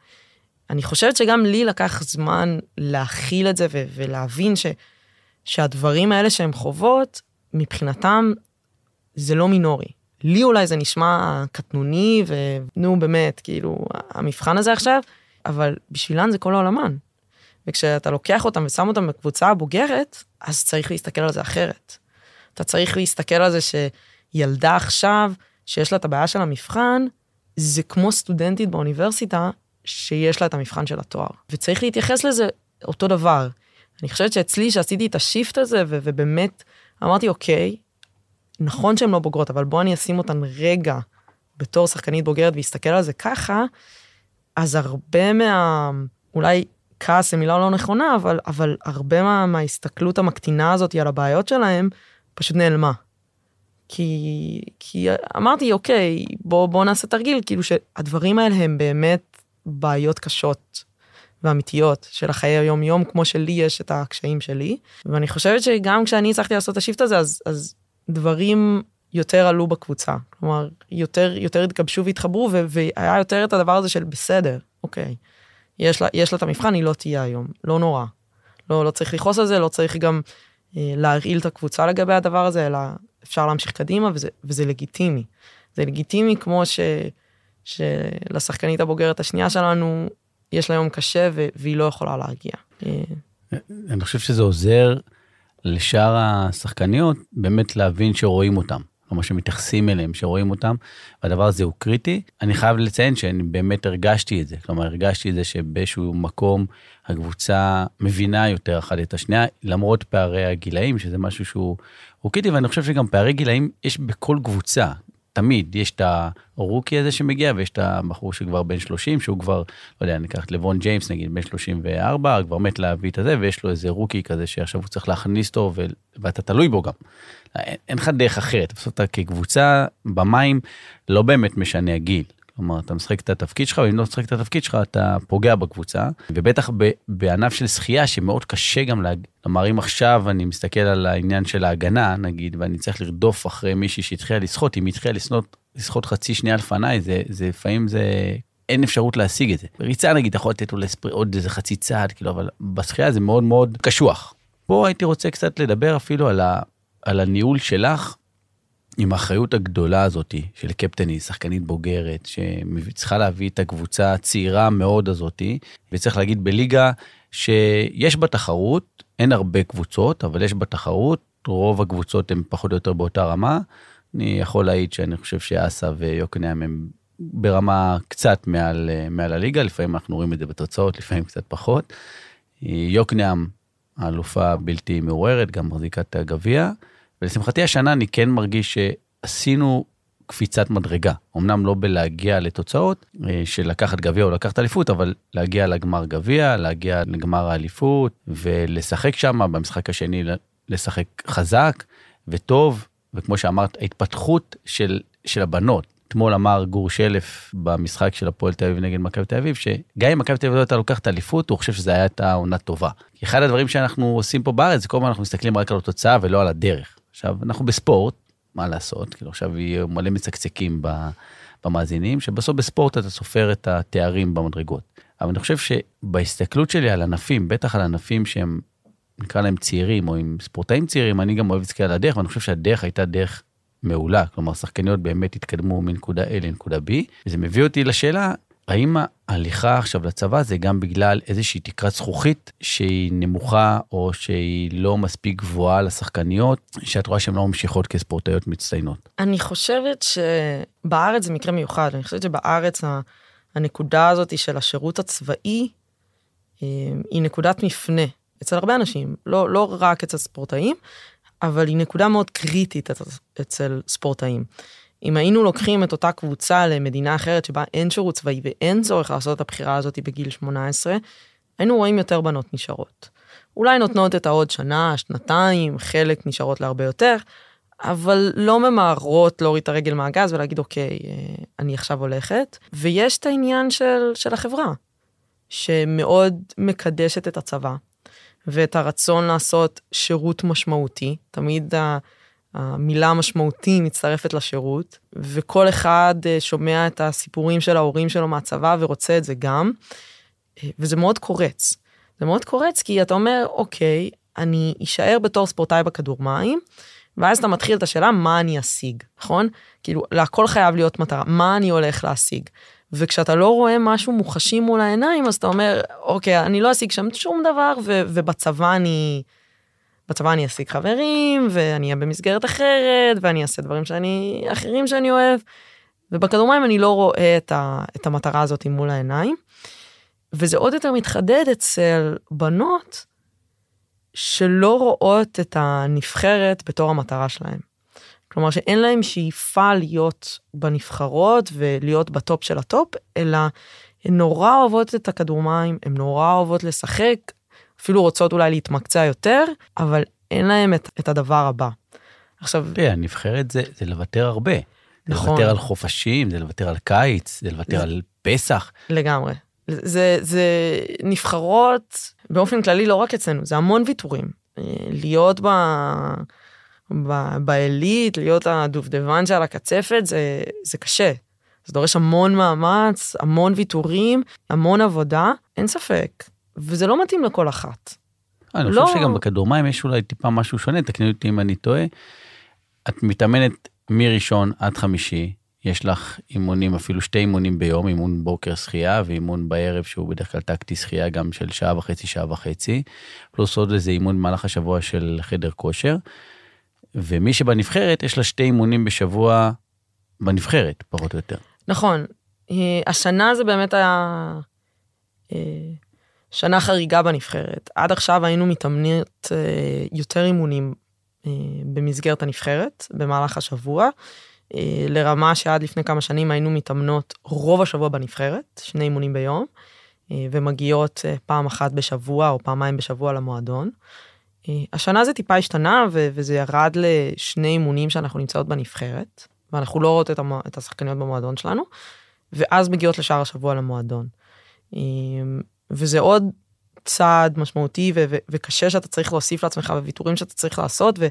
אני חושבת שגם לי לקח זמן להכיל את זה ו- ולהבין ש- שהדברים האלה שהם חוות, מבחינתם זה לא מינורי. לי אולי זה נשמע קטנוני ונו באמת, כאילו, המבחן הזה עכשיו, אבל בשבילן זה כל העולמן. וכשאתה לוקח אותם ושם אותם בקבוצה הבוגרת, אז צריך להסתכל על זה אחרת. אתה צריך להסתכל על זה שילדה עכשיו, שיש לה את הבעיה של המבחן, זה כמו סטודנטית באוניברסיטה, שיש לה את המבחן של התואר. וצריך להתייחס לזה אותו דבר. אני חושבת שאצלי, שעשיתי את השיפט הזה, ובאמת אמרתי, אוקיי, נכון שהן לא בוגרות, אבל בוא אני אשים אותן רגע בתור שחקנית בוגרת ואסתכל על זה ככה, אז הרבה מה... אולי כעס זה מילה לא נכונה, אבל, אבל הרבה מה, מההסתכלות המקטינה הזאת על הבעיות שלהם, פשוט נעלמה. כי, כי אמרתי, אוקיי, בוא, בוא נעשה תרגיל, כאילו שהדברים האלה הם באמת בעיות קשות ואמיתיות של החיי היום-יום, כמו שלי יש את הקשיים שלי. ואני חושבת שגם כשאני הצלחתי לעשות את השיפט הזה, אז, אז דברים יותר עלו בקבוצה. כלומר, יותר, יותר התגבשו והתחברו, ו- והיה יותר את הדבר הזה של בסדר, אוקיי. יש לה, יש לה את המבחן, היא לא תהיה היום, לא נורא. לא, לא צריך לכעוס על זה, לא צריך גם אה, להרעיל את הקבוצה לגבי הדבר הזה, אלא אפשר להמשיך קדימה, וזה, וזה לגיטימי. זה לגיטימי כמו ש... שלשחקנית הבוגרת השנייה שלנו, יש לה יום קשה והיא לא יכולה להגיע. אני חושב שזה עוזר לשאר השחקניות באמת להבין שרואים אותם. כלומר שמתייחסים אליהם, שרואים אותם, והדבר הזה הוא קריטי. אני חייב לציין שאני באמת הרגשתי את זה, כלומר הרגשתי את זה שבאיזשהו מקום הקבוצה מבינה יותר אחת את השנייה, למרות פערי הגילאים, שזה משהו שהוא קריטי, ואני חושב שגם פערי גילאים יש בכל קבוצה. תמיד יש את הרוקי הזה שמגיע ויש את הבחור שכבר בן 30 שהוא כבר לא יודע ניקח את לבון ג'יימס נגיד בן 34 כבר מת להביא את הזה ויש לו איזה רוקי כזה שעכשיו הוא צריך להכניס אותו ו... ואתה תלוי בו גם. אין לך דרך אחרת בסוף אתה כקבוצה במים לא באמת משנה הגיל. כלומר אתה משחק את התפקיד שלך ואם לא משחק את התפקיד שלך אתה פוגע בקבוצה ובטח בענף של שחייה שמאוד קשה גם להגיד. כלומר אם עכשיו אני מסתכל על העניין של ההגנה נגיד ואני צריך לרדוף אחרי מישהי שהתחילה לשחות אם היא התחילה לשחות, לשחות חצי שנייה לפניי זה זה לפעמים זה אין אפשרות להשיג את זה. בריצה נגיד אתה יכול לתת לו עוד איזה חצי צעד כאילו אבל בשחייה זה מאוד מאוד קשוח. פה הייתי רוצה קצת לדבר אפילו על, ה, על הניהול שלך עם האחריות הגדולה הזאת של קפטני, שחקנית בוגרת, שצריכה להביא את הקבוצה הצעירה מאוד הזאתי, וצריך להגיד בליגה שיש בה תחרות, אין הרבה קבוצות, אבל יש בה תחרות, רוב הקבוצות הן פחות או יותר באותה רמה. אני יכול להעיד שאני חושב שאסה ויוקנעם הם ברמה קצת מעל, מעל הליגה, לפעמים אנחנו רואים את זה בתוצאות, לפעמים קצת פחות. יוקנעם, האלופה בלתי מעוררת, גם מחזיקה את הגביע. ולשמחתי השנה אני כן מרגיש שעשינו קפיצת מדרגה. אמנם לא בלהגיע לתוצאות אה, של לקחת גביע או לקחת אליפות, אבל להגיע לגמר גביע, להגיע לגמר האליפות ולשחק שם במשחק השני, לשחק חזק וטוב, וכמו שאמרת, ההתפתחות של, של הבנות. אתמול אמר גור שלף במשחק של הפועל תל אביב נגד מכבי תל אביב, שגם אם מכבי תל אביב לא הייתה לוקחת אליפות, הוא חושב היה הייתה עונה טובה. אחד הדברים שאנחנו עושים פה בארץ, זה כל הזמן אנחנו מסתכלים רק על התוצאה ולא על הדרך. עכשיו, אנחנו בספורט, מה לעשות? כאילו עכשיו יהיו מלא מצקצקים במאזינים, שבסוף בספורט אתה סופר את התארים במדרגות. אבל אני חושב שבהסתכלות שלי על ענפים, בטח על ענפים שהם, נקרא להם צעירים, או עם ספורטאים צעירים, אני גם אוהב להסתכל על הדרך, ואני חושב שהדרך הייתה דרך מעולה. כלומר, שחקניות באמת התקדמו מנקודה A לנקודה B, וזה מביא אותי לשאלה, האם ההליכה עכשיו לצבא זה גם בגלל איזושהי תקרת זכוכית שהיא נמוכה או שהיא לא מספיק גבוהה לשחקניות, שאת רואה שהן לא ממשיכות כספורטאיות מצטיינות? אני חושבת שבארץ זה מקרה מיוחד, אני חושבת שבארץ הנקודה הזאת של השירות הצבאי אה, היא נקודת מפנה אצל הרבה אנשים, לא, לא רק אצל ספורטאים, אבל היא נקודה מאוד קריטית אצל ספורטאים. אם היינו לוקחים את אותה קבוצה למדינה אחרת שבה אין שירות צבאי ואין צורך לעשות את הבחירה הזאת בגיל 18, היינו רואים יותר בנות נשארות. אולי נותנות את העוד שנה, שנתיים, חלק נשארות להרבה יותר, אבל לא ממהרות להוריד את הרגל מהגז ולהגיד אוקיי, אה, אני עכשיו הולכת. ויש את העניין של, של החברה, שמאוד מקדשת את הצבא, ואת הרצון לעשות שירות משמעותי. תמיד המילה משמעותי מצטרפת לשירות, וכל אחד אה, שומע את הסיפורים של ההורים שלו מהצבא ורוצה את זה גם, אה, וזה מאוד קורץ. זה מאוד קורץ כי אתה אומר, אוקיי, אני אשאר בתור ספורטאי בכדור מים, ואז אתה מתחיל את השאלה מה אני אשיג, נכון? כאילו, להכל חייב להיות מטרה, מה אני הולך להשיג. וכשאתה לא רואה משהו מוחשי מול העיניים, אז אתה אומר, אוקיי, אני לא אשיג שם שום דבר, ו- ובצבא אני... בצבא אני אשיג חברים, ואני אהיה במסגרת אחרת, ואני אעשה דברים שאני, אחרים שאני אוהב. ובכדורמים אני לא רואה את, ה, את המטרה הזאת מול העיניים. וזה עוד יותר מתחדד אצל בנות שלא רואות את הנבחרת בתור המטרה שלהן. כלומר שאין להן שאיפה להיות בנבחרות ולהיות בטופ של הטופ, אלא הן נורא אוהבות את הכדור מים, הן נורא אוהבות לשחק, אפילו רוצות אולי להתמקצע יותר, אבל אין להם את, את הדבר הבא. עכשיו... תראה, הנבחרת זה, זה לוותר הרבה. נכון. זה לוותר על חופשים, זה לוותר על קיץ, זה לוותר זה... על פסח. לגמרי. זה, זה נבחרות באופן כללי לא רק אצלנו, זה המון ויתורים. אה, להיות ב... ב... בעילית, להיות הדובדבן שעל הקצפת, זה, זה קשה. זה דורש המון מאמץ, המון ויתורים, המון עבודה, אין ספק. וזה לא מתאים לכל אחת. אני לא... חושב שגם בכדור מים יש אולי טיפה משהו שונה, תקני אותי אם אני טועה. את מתאמנת מראשון עד חמישי, יש לך אימונים, אפילו שתי אימונים ביום, אימון בוקר שחייה ואימון בערב שהוא בדרך כלל טקטי שחייה גם של שעה וחצי, שעה וחצי, פלוס עוד איזה אימון במהלך השבוע של חדר כושר. ומי שבנבחרת, יש לה שתי אימונים בשבוע בנבחרת, פחות או יותר. נכון. אה, השנה זה באמת היה אה, שנה חריגה בנבחרת. עד עכשיו היינו מתאמנות אה, יותר אימונים במסגרת הנבחרת במהלך השבוע, לרמה שעד לפני כמה שנים היינו מתאמנות רוב השבוע בנבחרת, שני אימונים ביום, ומגיעות פעם אחת בשבוע או פעמיים בשבוע למועדון. השנה זה טיפה השתנה וזה ירד לשני אימונים שאנחנו נמצאות בנבחרת. ואנחנו לא רואות את. את השחקניות במועדון שלנו, ואז מגיעות לשאר השבוע למועדון. וזה עוד צעד משמעותי ו- ו- וקשה שאתה צריך להוסיף לעצמך וויתורים שאתה צריך לעשות ו-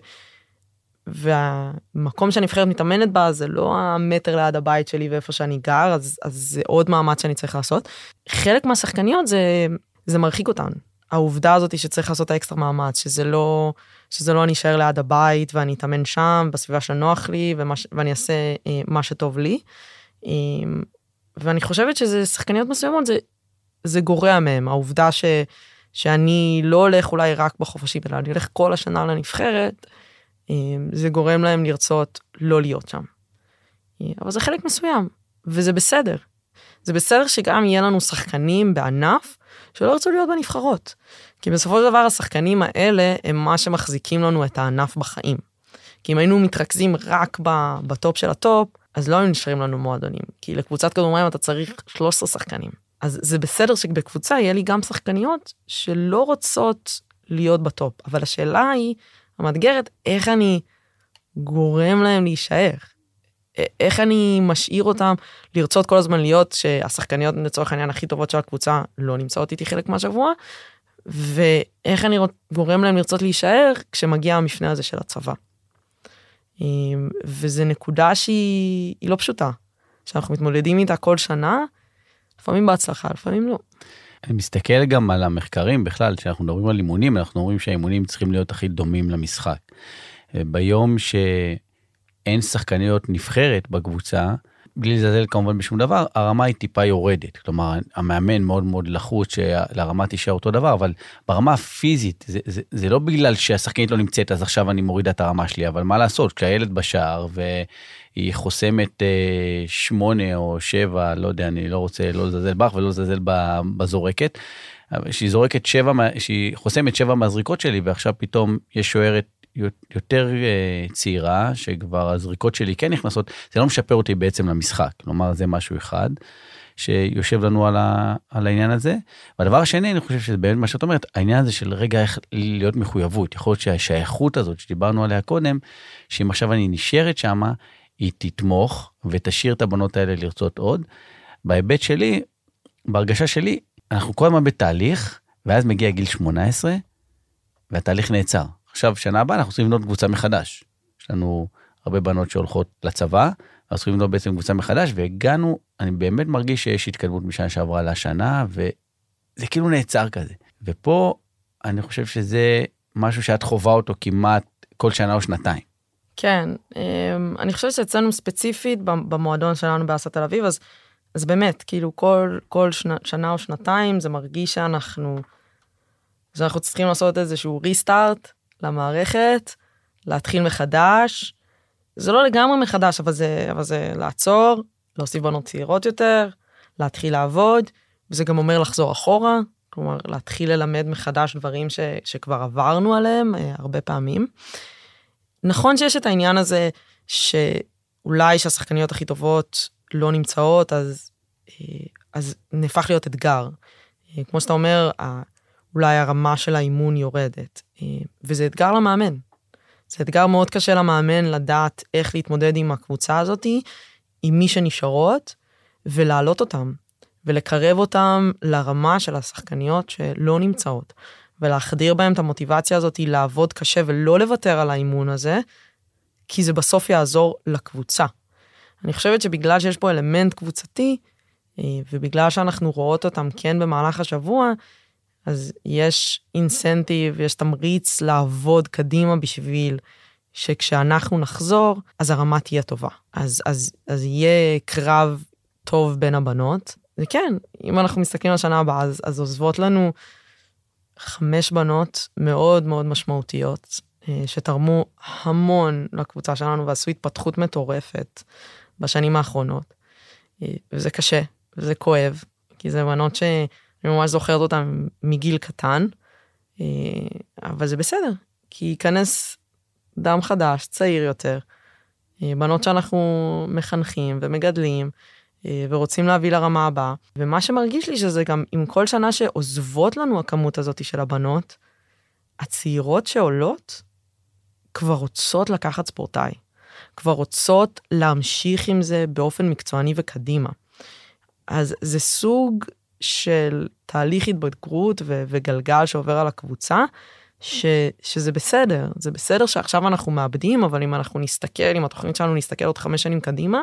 והמקום שהנבחרת מתאמנת בה זה לא המטר ליד הבית שלי ואיפה שאני גר אז, אז זה עוד מאמץ שאני צריך לעשות. חלק מהשחקניות זה זה מרחיק אותן העובדה הזאת שצריך לעשות האקסטרה מאמץ שזה לא שזה לא אני אשאר ליד הבית ואני אתאמן שם בסביבה שנוח לי ומה, ואני אעשה אה, מה שטוב לי. אה, ואני חושבת שזה שחקניות מסוימות זה זה גורע מהם העובדה ש, שאני לא הולך אולי רק בחופשים אלא אני הולך כל השנה לנבחרת אה, זה גורם להם לרצות לא להיות שם. אה, אבל זה חלק מסוים וזה בסדר. זה בסדר שגם יהיה לנו שחקנים בענף שלא ירצו להיות בנבחרות. כי בסופו של דבר השחקנים האלה הם מה שמחזיקים לנו את הענף בחיים. כי אם היינו מתרכזים רק בטופ של הטופ, אז לא היו נשארים לנו מועדונים. כי לקבוצת כדורמים אתה צריך 13 שחקנים. אז זה בסדר שבקבוצה יהיה לי גם שחקניות שלא רוצות להיות בטופ. אבל השאלה היא, המאתגרת, איך אני גורם להם להישאר? איך אני משאיר אותם לרצות כל הזמן להיות שהשחקניות לצורך העניין הכי טובות של הקבוצה לא נמצאות איתי חלק מהשבוע ואיך אני גורם להם לרצות להישאר כשמגיע המפנה הזה של הצבא. אמ, וזה נקודה שהיא לא פשוטה שאנחנו מתמודדים איתה כל שנה לפעמים בהצלחה לפעמים לא. אני מסתכל גם על המחקרים בכלל כשאנחנו מדברים על אימונים אנחנו אומרים שהאימונים צריכים להיות הכי דומים למשחק. ביום ש... אין שחקניות נבחרת בקבוצה, בלי לזלזל כמובן בשום דבר, הרמה היא טיפה יורדת. כלומר, המאמן מאוד מאוד לחוץ שלרמה תישאר אותו דבר, אבל ברמה הפיזית, זה, זה, זה לא בגלל שהשחקנית לא נמצאת, אז עכשיו אני מורידה את הרמה שלי, אבל מה לעשות, כשהילד בשער והיא חוסמת אה, שמונה או שבע, לא יודע, אני לא רוצה לא לזלזל בך ולא לזלזל בזורקת, שהיא זורקת שבע, שהיא חוסמת שבע מהזריקות שלי, ועכשיו פתאום יש שוערת יותר אה, צעירה, שכבר הזריקות שלי כן נכנסות, זה לא משפר אותי בעצם למשחק. כלומר, זה משהו אחד שיושב לנו על, ה, על העניין הזה. והדבר השני, אני חושב שזה באמת מה שאת אומרת, העניין הזה של רגע איך להיות מחויבות. יכול להיות שהשייכות הזאת שדיברנו עליה קודם, שאם עכשיו אני נשארת שמה, היא תתמוך ותשאיר את הבנות האלה לרצות עוד. בהיבט שלי, בהרגשה שלי, אנחנו כל הזמן בתהליך, ואז מגיע גיל 18, והתהליך נעצר. עכשיו, שנה הבאה אנחנו צריכים לבנות קבוצה מחדש. יש לנו הרבה בנות שהולכות לצבא, אנחנו צריכים לבנות בעצם קבוצה מחדש, והגענו, אני באמת מרגיש שיש התקדמות משנה שעברה לשנה, וזה כאילו נעצר כזה. ופה אני חושב שזה משהו שאת חווה אותו כמעט כל שנה או שנתיים. כן, אמ, אני חושבת שאצלנו ספציפית במועדון שלנו באסה תל אביב, אז, אז באמת, כאילו כל, כל שנה, שנה או שנתיים זה מרגיש שאנחנו, שאנחנו צריכים לעשות איזשהו ריסטארט למערכת, להתחיל מחדש. זה לא לגמרי מחדש, אבל זה, אבל זה לעצור, להוסיף בנות צעירות יותר, להתחיל לעבוד, וזה גם אומר לחזור אחורה, כלומר להתחיל ללמד מחדש דברים ש, שכבר עברנו עליהם אה, הרבה פעמים. נכון שיש את העניין הזה שאולי שהשחקניות הכי טובות לא נמצאות, אז, אה, אז נהפך להיות אתגר. אה, כמו שאתה אומר, אולי הרמה של האימון יורדת. אה, וזה אתגר למאמן. זה אתגר מאוד קשה למאמן לדעת איך להתמודד עם הקבוצה הזאתי, עם מי שנשארות, ולהעלות אותם, ולקרב אותם לרמה של השחקניות שלא נמצאות, ולהחדיר בהם את המוטיבציה הזאת לעבוד קשה ולא לוותר על האימון הזה, כי זה בסוף יעזור לקבוצה. אני חושבת שבגלל שיש פה אלמנט קבוצתי, אה, ובגלל שאנחנו רואות אותם כן במהלך השבוע, אז יש אינסנטיב, יש תמריץ לעבוד קדימה בשביל שכשאנחנו נחזור, אז הרמה תהיה טובה. אז, אז, אז יהיה קרב טוב בין הבנות. וכן, אם אנחנו מסתכלים על השנה הבאה, אז, אז עוזבות לנו חמש בנות מאוד מאוד משמעותיות, אה, שתרמו המון לקבוצה שלנו ועשו התפתחות מטורפת בשנים האחרונות. אה, וזה קשה, וזה כואב, כי זה בנות שאני ממש זוכרת אותן מגיל קטן, אה, אבל זה בסדר, כי ייכנס דם חדש, צעיר יותר, בנות שאנחנו מחנכים ומגדלים, ורוצים להביא לרמה הבאה. ומה שמרגיש לי שזה גם עם כל שנה שעוזבות לנו הכמות הזאת של הבנות, הצעירות שעולות כבר רוצות לקחת ספורטאי. כבר רוצות להמשיך עם זה באופן מקצועני וקדימה. אז זה סוג של תהליך התבגרות ו- וגלגל שעובר על הקבוצה, ש- שזה בסדר, זה בסדר שעכשיו אנחנו מאבדים, אבל אם אנחנו נסתכל, אם התוכנית שלנו נסתכל עוד חמש שנים קדימה,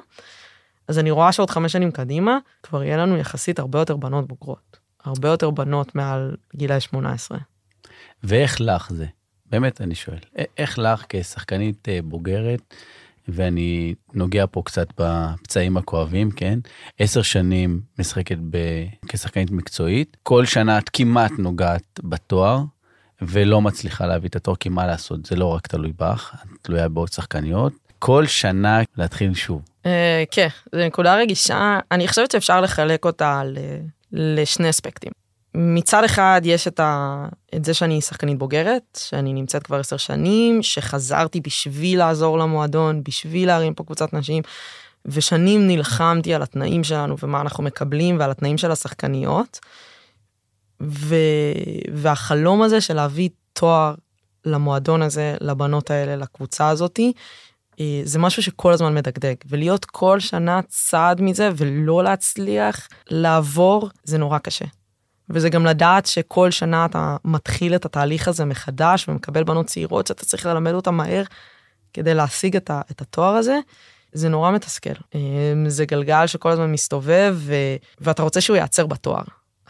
אז אני רואה שעוד חמש שנים קדימה, כבר יהיה לנו יחסית הרבה יותר בנות בוגרות. הרבה יותר בנות מעל גילאי 18. ואיך לך זה? באמת אני שואל, איך לך כשחקנית אה, בוגרת, ואני נוגע פה קצת בפצעים הכואבים, כן? עשר שנים משחקת ב... כשחקנית מקצועית, כל שנה את כמעט נוגעת בתואר, ולא מצליחה להביא את התואר, כי מה לעשות, זה לא רק תלוי בך, את תלויה בעוד שחקניות. כל שנה להתחיל שוב. אה, כן, זו נקודה רגישה, אני חושבת שאפשר לחלק אותה לשני אספקטים. מצד אחד יש את, ה... את זה שאני שחקנית בוגרת, שאני נמצאת כבר עשר שנים, שחזרתי בשביל לעזור למועדון, בשביל להרים פה קבוצת נשים, ושנים נלחמתי על התנאים שלנו ומה אנחנו מקבלים ועל התנאים של השחקניות. ו... והחלום הזה של להביא תואר למועדון הזה, לבנות האלה, לקבוצה הזאתי, זה משהו שכל הזמן מדגדג, ולהיות כל שנה צעד מזה ולא להצליח לעבור, זה נורא קשה. וזה גם לדעת שכל שנה אתה מתחיל את התהליך הזה מחדש ומקבל בנות צעירות שאתה צריך ללמד אותן מהר כדי להשיג את, ה, את התואר הזה. זה נורא מתסכל. אמ, זה גלגל שכל הזמן מסתובב ו, ואתה רוצה שהוא ייעצר בתואר.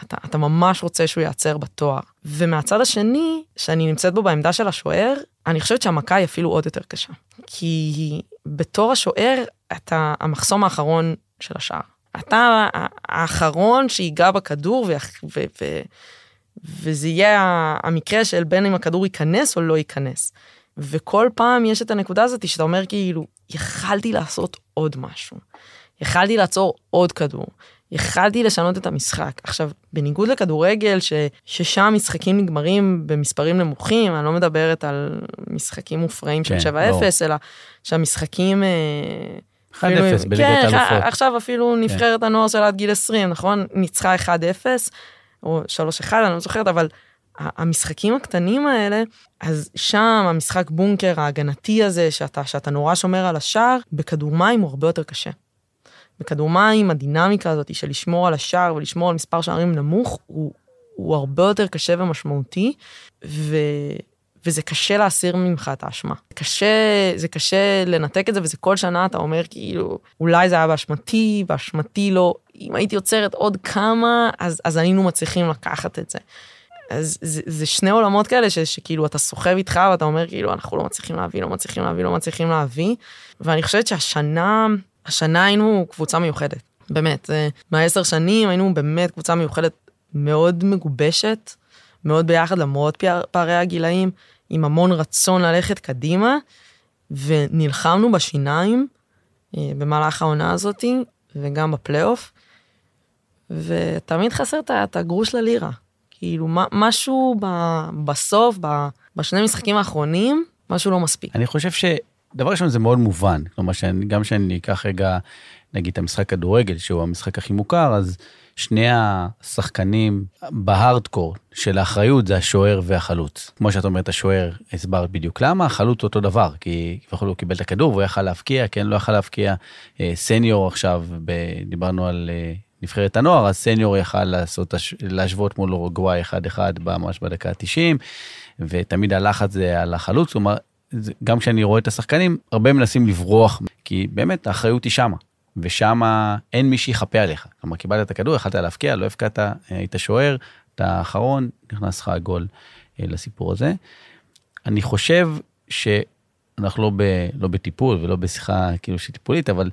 אתה, אתה ממש רוצה שהוא ייעצר בתואר. ומהצד השני, שאני נמצאת בו בעמדה של השוער, אני חושבת שהמכה היא אפילו עוד יותר קשה. כי בתור השוער, אתה המחסום האחרון של השער. אתה האחרון שיגע בכדור ו- ו- ו- וזה יהיה המקרה של בין אם הכדור ייכנס או לא ייכנס. וכל פעם יש את הנקודה הזאת שאתה אומר כאילו, יכלתי לעשות עוד משהו. יכלתי לעצור עוד כדור. יכלתי לשנות את המשחק. עכשיו, בניגוד לכדורגל, ש, ששם משחקים נגמרים במספרים נמוכים, אני לא מדברת על משחקים מופרעים של כן, 7-0, לא. אלא שהמשחקים... אה, 1-0 בליגת כן, האלופות. עכשיו אפילו כן. נבחרת הנוער של עד גיל 20, נכון? ניצחה 1-0, או 3-1, אני לא זוכרת, אבל המשחקים הקטנים האלה, אז שם המשחק בונקר ההגנתי הזה, שאתה, שאתה נורא שומר על השער, בכדור מים הוא הרבה יותר קשה. בכדור מים הדינמיקה הזאת של לשמור על השער ולשמור על מספר שערים נמוך, הוא, הוא הרבה יותר קשה ומשמעותי, ו... וזה קשה להסיר ממך את האשמה. קשה, זה קשה לנתק את זה, וזה כל שנה אתה אומר כאילו, אולי זה היה באשמתי, באשמתי לא, אם הייתי עוצרת עוד כמה, אז, אז היינו מצליחים לקחת את זה. אז זה, זה שני עולמות כאלה ש, שכאילו אתה סוחב איתך ואתה אומר כאילו אנחנו לא מצליחים להביא, לא מצליחים להביא, לא מצליחים להביא. ואני חושבת שהשנה, השנה היינו קבוצה מיוחדת. באמת, מהעשר שנים היינו באמת קבוצה מיוחדת מאוד מגובשת, מאוד ביחד למרות פערי הגילאים, עם המון רצון ללכת קדימה, ונלחמנו בשיניים אה, במהלך העונה הזאתי, וגם בפלייאוף, ותמיד חסר את הגרוש ללירה. כאילו, משהו בסוף, בשני משחקים האחרונים, משהו לא מספיק. אני חושב שדבר ראשון זה מאוד מובן. כלומר, גם שאני אקח רגע, נגיד, את המשחק כדורגל, שהוא המשחק הכי מוכר, אז שני השחקנים בהארדקור של האחריות זה השוער והחלוץ. כמו שאת אומרת, השוער, הסברת בדיוק למה, החלוץ אותו דבר, כי כביכול הוא קיבל את הכדור והוא יכל להבקיע, כן, לא יכל להבקיע. אה, סניור עכשיו, דיברנו על אה, נבחרת הנוער, אז סניור יכל לעשות, להשוות מול אורוגוואי 1-1 ממש בדקה ה-90, ותמיד הלחץ זה על החלוץ, כלומר, גם כשאני רואה את השחקנים, הרבה מנסים לברוח, כי באמת האחריות היא שמה. ושם אין מי שיחפה עליך. כלומר, קיבלת את הכדור, יכלת להפקיע, לא הפקעת, היית שוער, אתה האחרון, נכנס לך הגול אה, לסיפור הזה. אני חושב אנחנו לא, ב, לא בטיפול ולא בשיחה כאילו שהיא טיפולית, אבל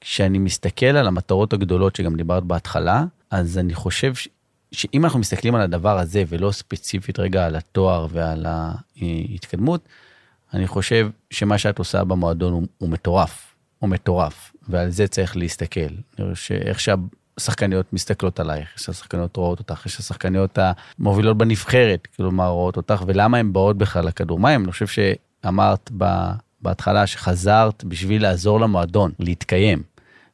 כשאני מסתכל על המטרות הגדולות שגם דיברת בהתחלה, אז אני חושב ש, שאם אנחנו מסתכלים על הדבר הזה ולא ספציפית רגע על התואר ועל ההתקדמות, אני חושב שמה שאת עושה במועדון הוא, הוא מטורף, הוא מטורף, ועל זה צריך להסתכל. איך שהשחקניות מסתכלות עלייך, איך שהשחקניות רואות אותך, איך שהשחקניות המובילות בנבחרת, כלומר רואות אותך, ולמה הן באות בכלל לכדור מים. אני חושב שאמרת בהתחלה שחזרת בשביל לעזור למועדון להתקיים.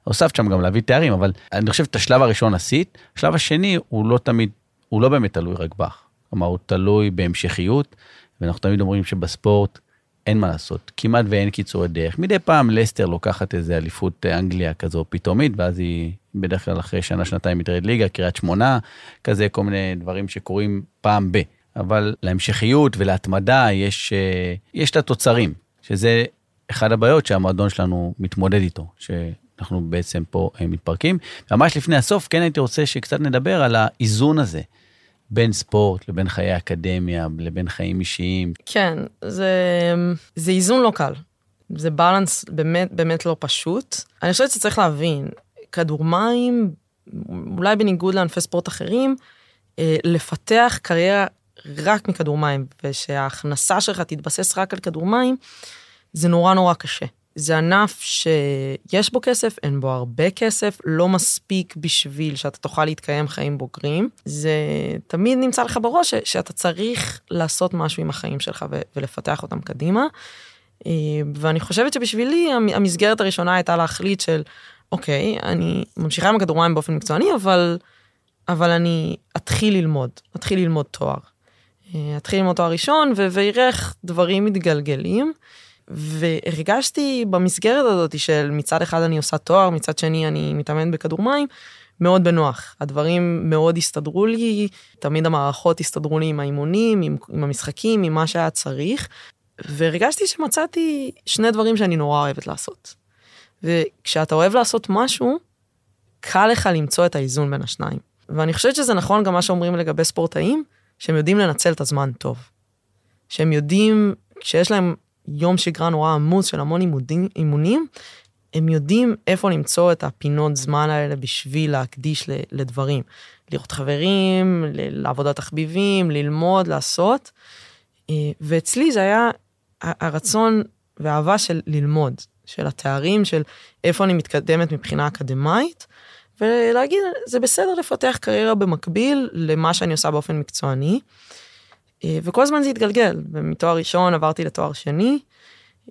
הוספת שם גם להביא תארים, אבל אני חושב את השלב הראשון עשית, השלב השני הוא לא תמיד, הוא לא באמת תלוי רק בך. כלומר, הוא תלוי בהמשכיות, ואנחנו תמיד אומרים שבספורט אין מה לעשות, כמעט ואין קיצורי דרך. מדי פעם לסטר לוקחת איזה אליפות אנגליה כזו פתאומית, ואז היא בדרך כלל אחרי שנה, שנתיים מתרד ליגה, קריית שמונה, כזה כל מיני דברים שקורים פעם ב. אבל להמשכיות ולהתמדה יש, אה, יש את התוצרים, שזה אחד הבעיות שהמועדון שלנו מתמודד איתו, שאנחנו בעצם פה אה, מתפרקים. ממש לפני הסוף, כן הייתי רוצה שקצת נדבר על האיזון הזה. בין ספורט לבין חיי אקדמיה, לבין חיים אישיים. כן, זה, זה איזון לא קל. זה בלנס באמת באמת לא פשוט. אני חושבת שצריך להבין, כדור מים, אולי בניגוד לענפי ספורט אחרים, אה, לפתח קריירה רק מכדור מים, ושההכנסה שלך תתבסס רק על כדור מים, זה נורא נורא קשה. זה ענף שיש בו כסף, אין בו הרבה כסף, לא מספיק בשביל שאתה תוכל להתקיים חיים בוגרים. זה תמיד נמצא לך בראש שאתה צריך לעשות משהו עם החיים שלך ולפתח אותם קדימה. אה, ואני חושבת שבשבילי המסגרת הראשונה הייתה להחליט של, אוקיי, אני ממשיכה עם הכדוריים באופן מקצועני, אבל, אבל אני אתחיל ללמוד, אתחיל ללמוד תואר. אה, אתחיל ללמוד תואר ראשון ואראה איך דברים מתגלגלים. והרגשתי במסגרת הזאת של מצד אחד אני עושה תואר, מצד שני אני מתאמן בכדור מים, מאוד בנוח. הדברים מאוד הסתדרו לי, תמיד המערכות הסתדרו לי עם האימונים, עם, עם המשחקים, עם מה שהיה צריך, והרגשתי שמצאתי שני דברים שאני נורא אוהבת לעשות. וכשאתה אוהב לעשות משהו, קל לך למצוא את האיזון בין השניים. ואני חושבת שזה נכון גם מה שאומרים לגבי ספורטאים, שהם יודעים לנצל את הזמן טוב. שהם יודעים, כשיש להם יום שגרה נורא עמוס של המון אימונים, אימונים, הם יודעים איפה למצוא את הפינות זמן האלה בשביל להקדיש לדברים. לראות חברים, לעבודת תחביבים, ללמוד, לעשות. אה, ואצלי זה היה הרצון והאהבה של ללמוד, של התארים, של איפה אני מתקדמת מבחינה אקדמאית, ולהגיד, זה בסדר לפתח קריירה במקביל למה שאני עושה באופן מקצועני. אה, וכל הזמן זה התגלגל, ומתואר ראשון עברתי לתואר שני,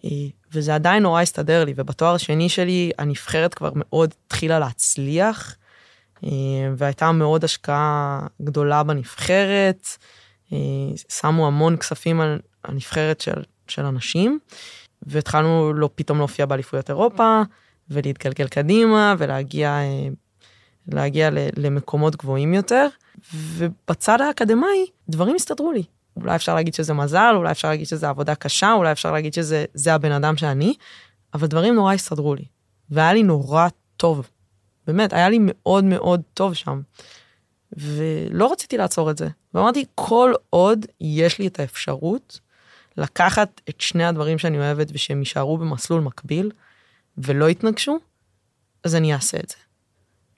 אה, וזה עדיין נורא הסתדר לי, ובתואר השני שלי הנבחרת כבר מאוד התחילה להצליח, אה, והייתה מאוד השקעה גדולה בנבחרת, שמו המון כספים על הנבחרת של, של אנשים, והתחלנו לא פתאום להופיע באליפויות אירופה, ולהתגלגל קדימה, ולהגיע להגיע למקומות גבוהים יותר, ובצד האקדמאי דברים הסתדרו לי. אולי אפשר להגיד שזה מזל, אולי אפשר להגיד שזה עבודה קשה, אולי אפשר להגיד שזה הבן אדם שאני, אבל דברים נורא הסתדרו לי. והיה לי נורא טוב. באמת, היה לי מאוד מאוד טוב שם. ולא רציתי לעצור את זה. ואמרתי, כל עוד יש לי את האפשרות לקחת את שני הדברים שאני אוהבת ושהם יישארו במסלול מקביל ולא יתנגשו, אז אני אעשה את זה.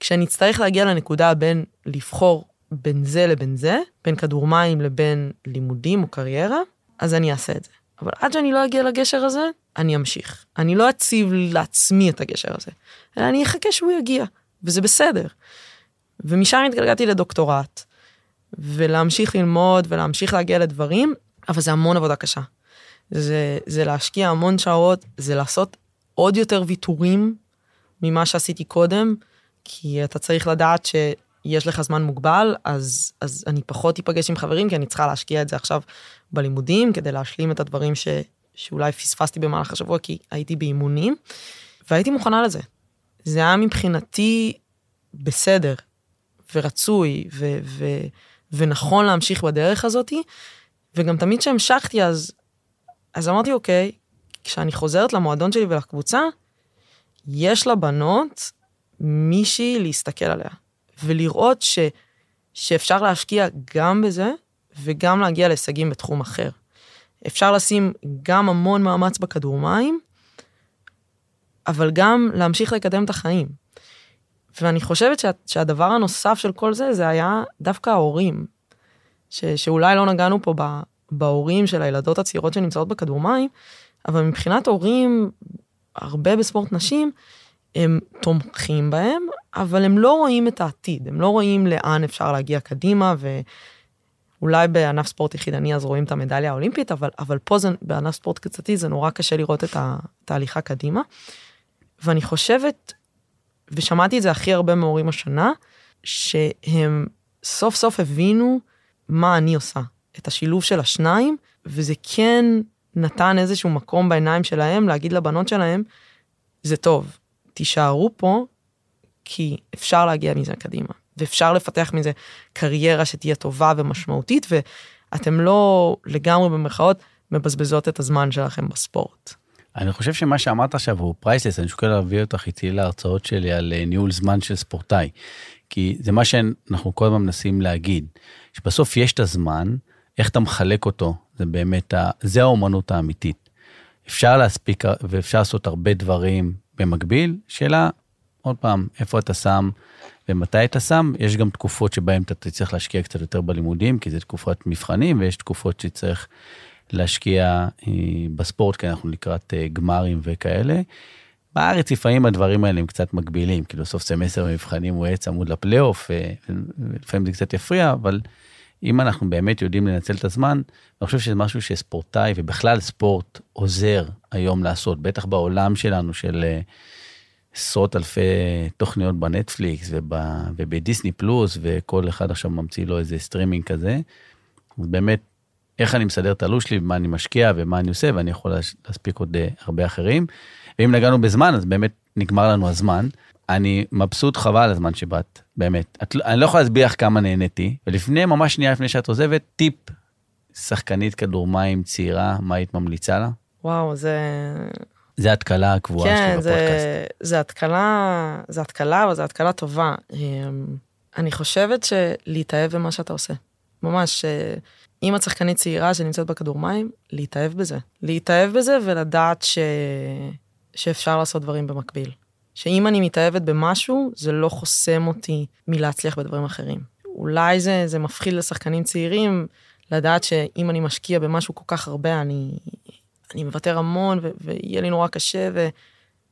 כשאני אצטרך להגיע לנקודה בין לבחור בין זה לבין זה, בין כדור מים לבין לימודים או קריירה, אז אני אעשה את זה. אבל עד שאני לא אגיע לגשר הזה, אני אמשיך. אני לא אציב לעצמי את הגשר הזה, אלא אני אחכה שהוא יגיע, וזה בסדר. ומשם התגלגלתי לדוקטורט, ולהמשיך ללמוד ולהמשיך להגיע לדברים, אבל זה המון עבודה קשה. זה, זה להשקיע המון שעות, זה לעשות עוד יותר ויתורים ממה שעשיתי קודם, כי אתה צריך לדעת ש... יש לך זמן מוגבל, אז, אז אני פחות אפגש עם חברים, כי אני צריכה להשקיע את זה עכשיו בלימודים, כדי להשלים את הדברים ש, שאולי פספסתי במהלך השבוע, כי הייתי באימונים, והייתי מוכנה לזה. זה היה מבחינתי בסדר, ורצוי, ו, ו, ונכון להמשיך בדרך הזאתי, וגם תמיד כשהמשכתי, אז, אז אמרתי, אוקיי, כשאני חוזרת למועדון שלי ולקבוצה, יש לבנות מישהי להסתכל עליה. ולראות ש, שאפשר להשקיע גם בזה וגם להגיע להישגים בתחום אחר. אפשר לשים גם המון מאמץ בכדור מים, אבל גם להמשיך לקדם את החיים. ואני חושבת שה, שהדבר הנוסף של כל זה, זה היה דווקא ההורים. ש, שאולי לא נגענו פה בהורים של הילדות הצעירות שנמצאות בכדור מים, אבל מבחינת הורים, הרבה בספורט נשים, הם תומכים בהם, אבל הם לא רואים את העתיד, הם לא רואים לאן אפשר להגיע קדימה, ואולי בענף ספורט יחידני אז רואים את המדליה האולימפית, אבל, אבל פה זה, בענף ספורט קצתי זה נורא קשה לראות את התהליכה קדימה. ואני חושבת, ושמעתי את זה הכי הרבה מהורים השנה, שהם סוף סוף הבינו מה אני עושה, את השילוב של השניים, וזה כן נתן איזשהו מקום בעיניים שלהם להגיד לבנות שלהם, זה טוב, תישארו פה, כי אפשר להגיע מזה קדימה, ואפשר לפתח מזה קריירה שתהיה טובה ומשמעותית, ואתם לא לגמרי במרכאות מבזבזות את הזמן שלכם בספורט. אני חושב שמה שאמרת עכשיו הוא פרייסלס, אני שוקל להביא אותך איתי להרצאות שלי על אה, ניהול זמן של ספורטאי. כי זה מה שאנחנו כל הזמן מנסים להגיד, שבסוף יש את הזמן, איך אתה מחלק אותו, זה באמת, ה... זה האומנות האמיתית. אפשר להספיק ואפשר לעשות הרבה דברים במקביל, שאלה, עוד פעם, איפה אתה שם ומתי אתה שם, יש גם תקופות שבהן אתה צריך להשקיע קצת יותר בלימודים, כי זה תקופת מבחנים, ויש תקופות שצריך להשקיע אה, בספורט, כי אנחנו לקראת אה, גמרים וכאלה. בארץ לפעמים הדברים האלה הם קצת מגבילים, כאילו סוף סמסטר במבחנים הוא יהיה צמוד לפלייאוף, אה, ולפעמים זה קצת יפריע, אבל אם אנחנו באמת יודעים לנצל את הזמן, אני חושב שזה משהו שספורטאי ובכלל ספורט עוזר היום לעשות, בטח בעולם שלנו של עשרות אלפי תוכניות בנטפליקס וב, ובדיסני פלוס, וכל אחד עכשיו ממציא לו איזה סטרימינג כזה. באמת איך אני מסדר את הלו"ז שלי, ומה אני משקיע ומה אני עושה, ואני יכול להספיק עוד אה, הרבה אחרים. ואם נגענו בזמן, אז באמת נגמר לנו הזמן. אני מבסוט חבל על הזמן שבאת, באמת. את, אני לא יכול להסביר לך כמה נהניתי, ולפני, ממש שנייה לפני שאת עוזבת, טיפ, שחקנית כדור מים צעירה, מה היית ממליצה לה? וואו, זה... זה התקלה הקבועה כן, שלי בפודקאסט. זה, זה התקלה, זה התקלה, אבל זו התקלה טובה. אמ, אני חושבת שלהתאהב במה שאתה עושה. ממש, אה, אם את שחקנית צעירה שנמצאת בכדור מים, להתאהב בזה. להתאהב בזה ולדעת ש... שאפשר לעשות דברים במקביל. שאם אני מתאהבת במשהו, זה לא חוסם אותי מלהצליח בדברים אחרים. אולי זה, זה מפחיד לשחקנים צעירים לדעת שאם אני משקיע במשהו כל כך הרבה, אני, אני מוותר המון ו- ויהיה לי נורא קשה ו-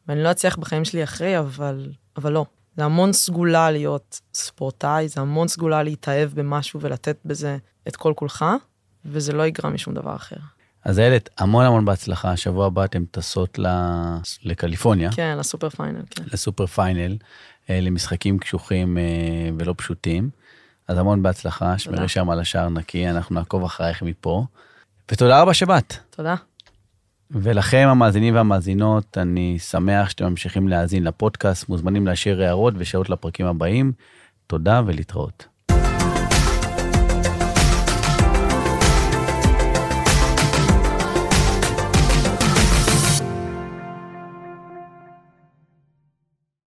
ואני לא אצליח בחיים שלי אחרי, אבל, אבל לא. זה המון סגולה להיות ספורטאי, זה המון סגולה להתאהב במשהו ולתת בזה את כל כולך, וזה לא יגרע משום דבר אחר. אז איילת, המון המון בהצלחה, שבוע הבא אתם טסות לקליפורניה. כן, ל super final, כן. ל super final, אה, למשחקים קשוחים אה, ולא פשוטים. אז המון בהצלחה, שמרי שם על השער נקי, אנחנו נעקוב אחרייך מפה. ותודה רבה שבאת. תודה. ולכם המאזינים והמאזינות, אני שמח שאתם ממשיכים להאזין לפודקאסט, מוזמנים להשאיר הערות ושאלות לפרקים הבאים. תודה ולהתראות.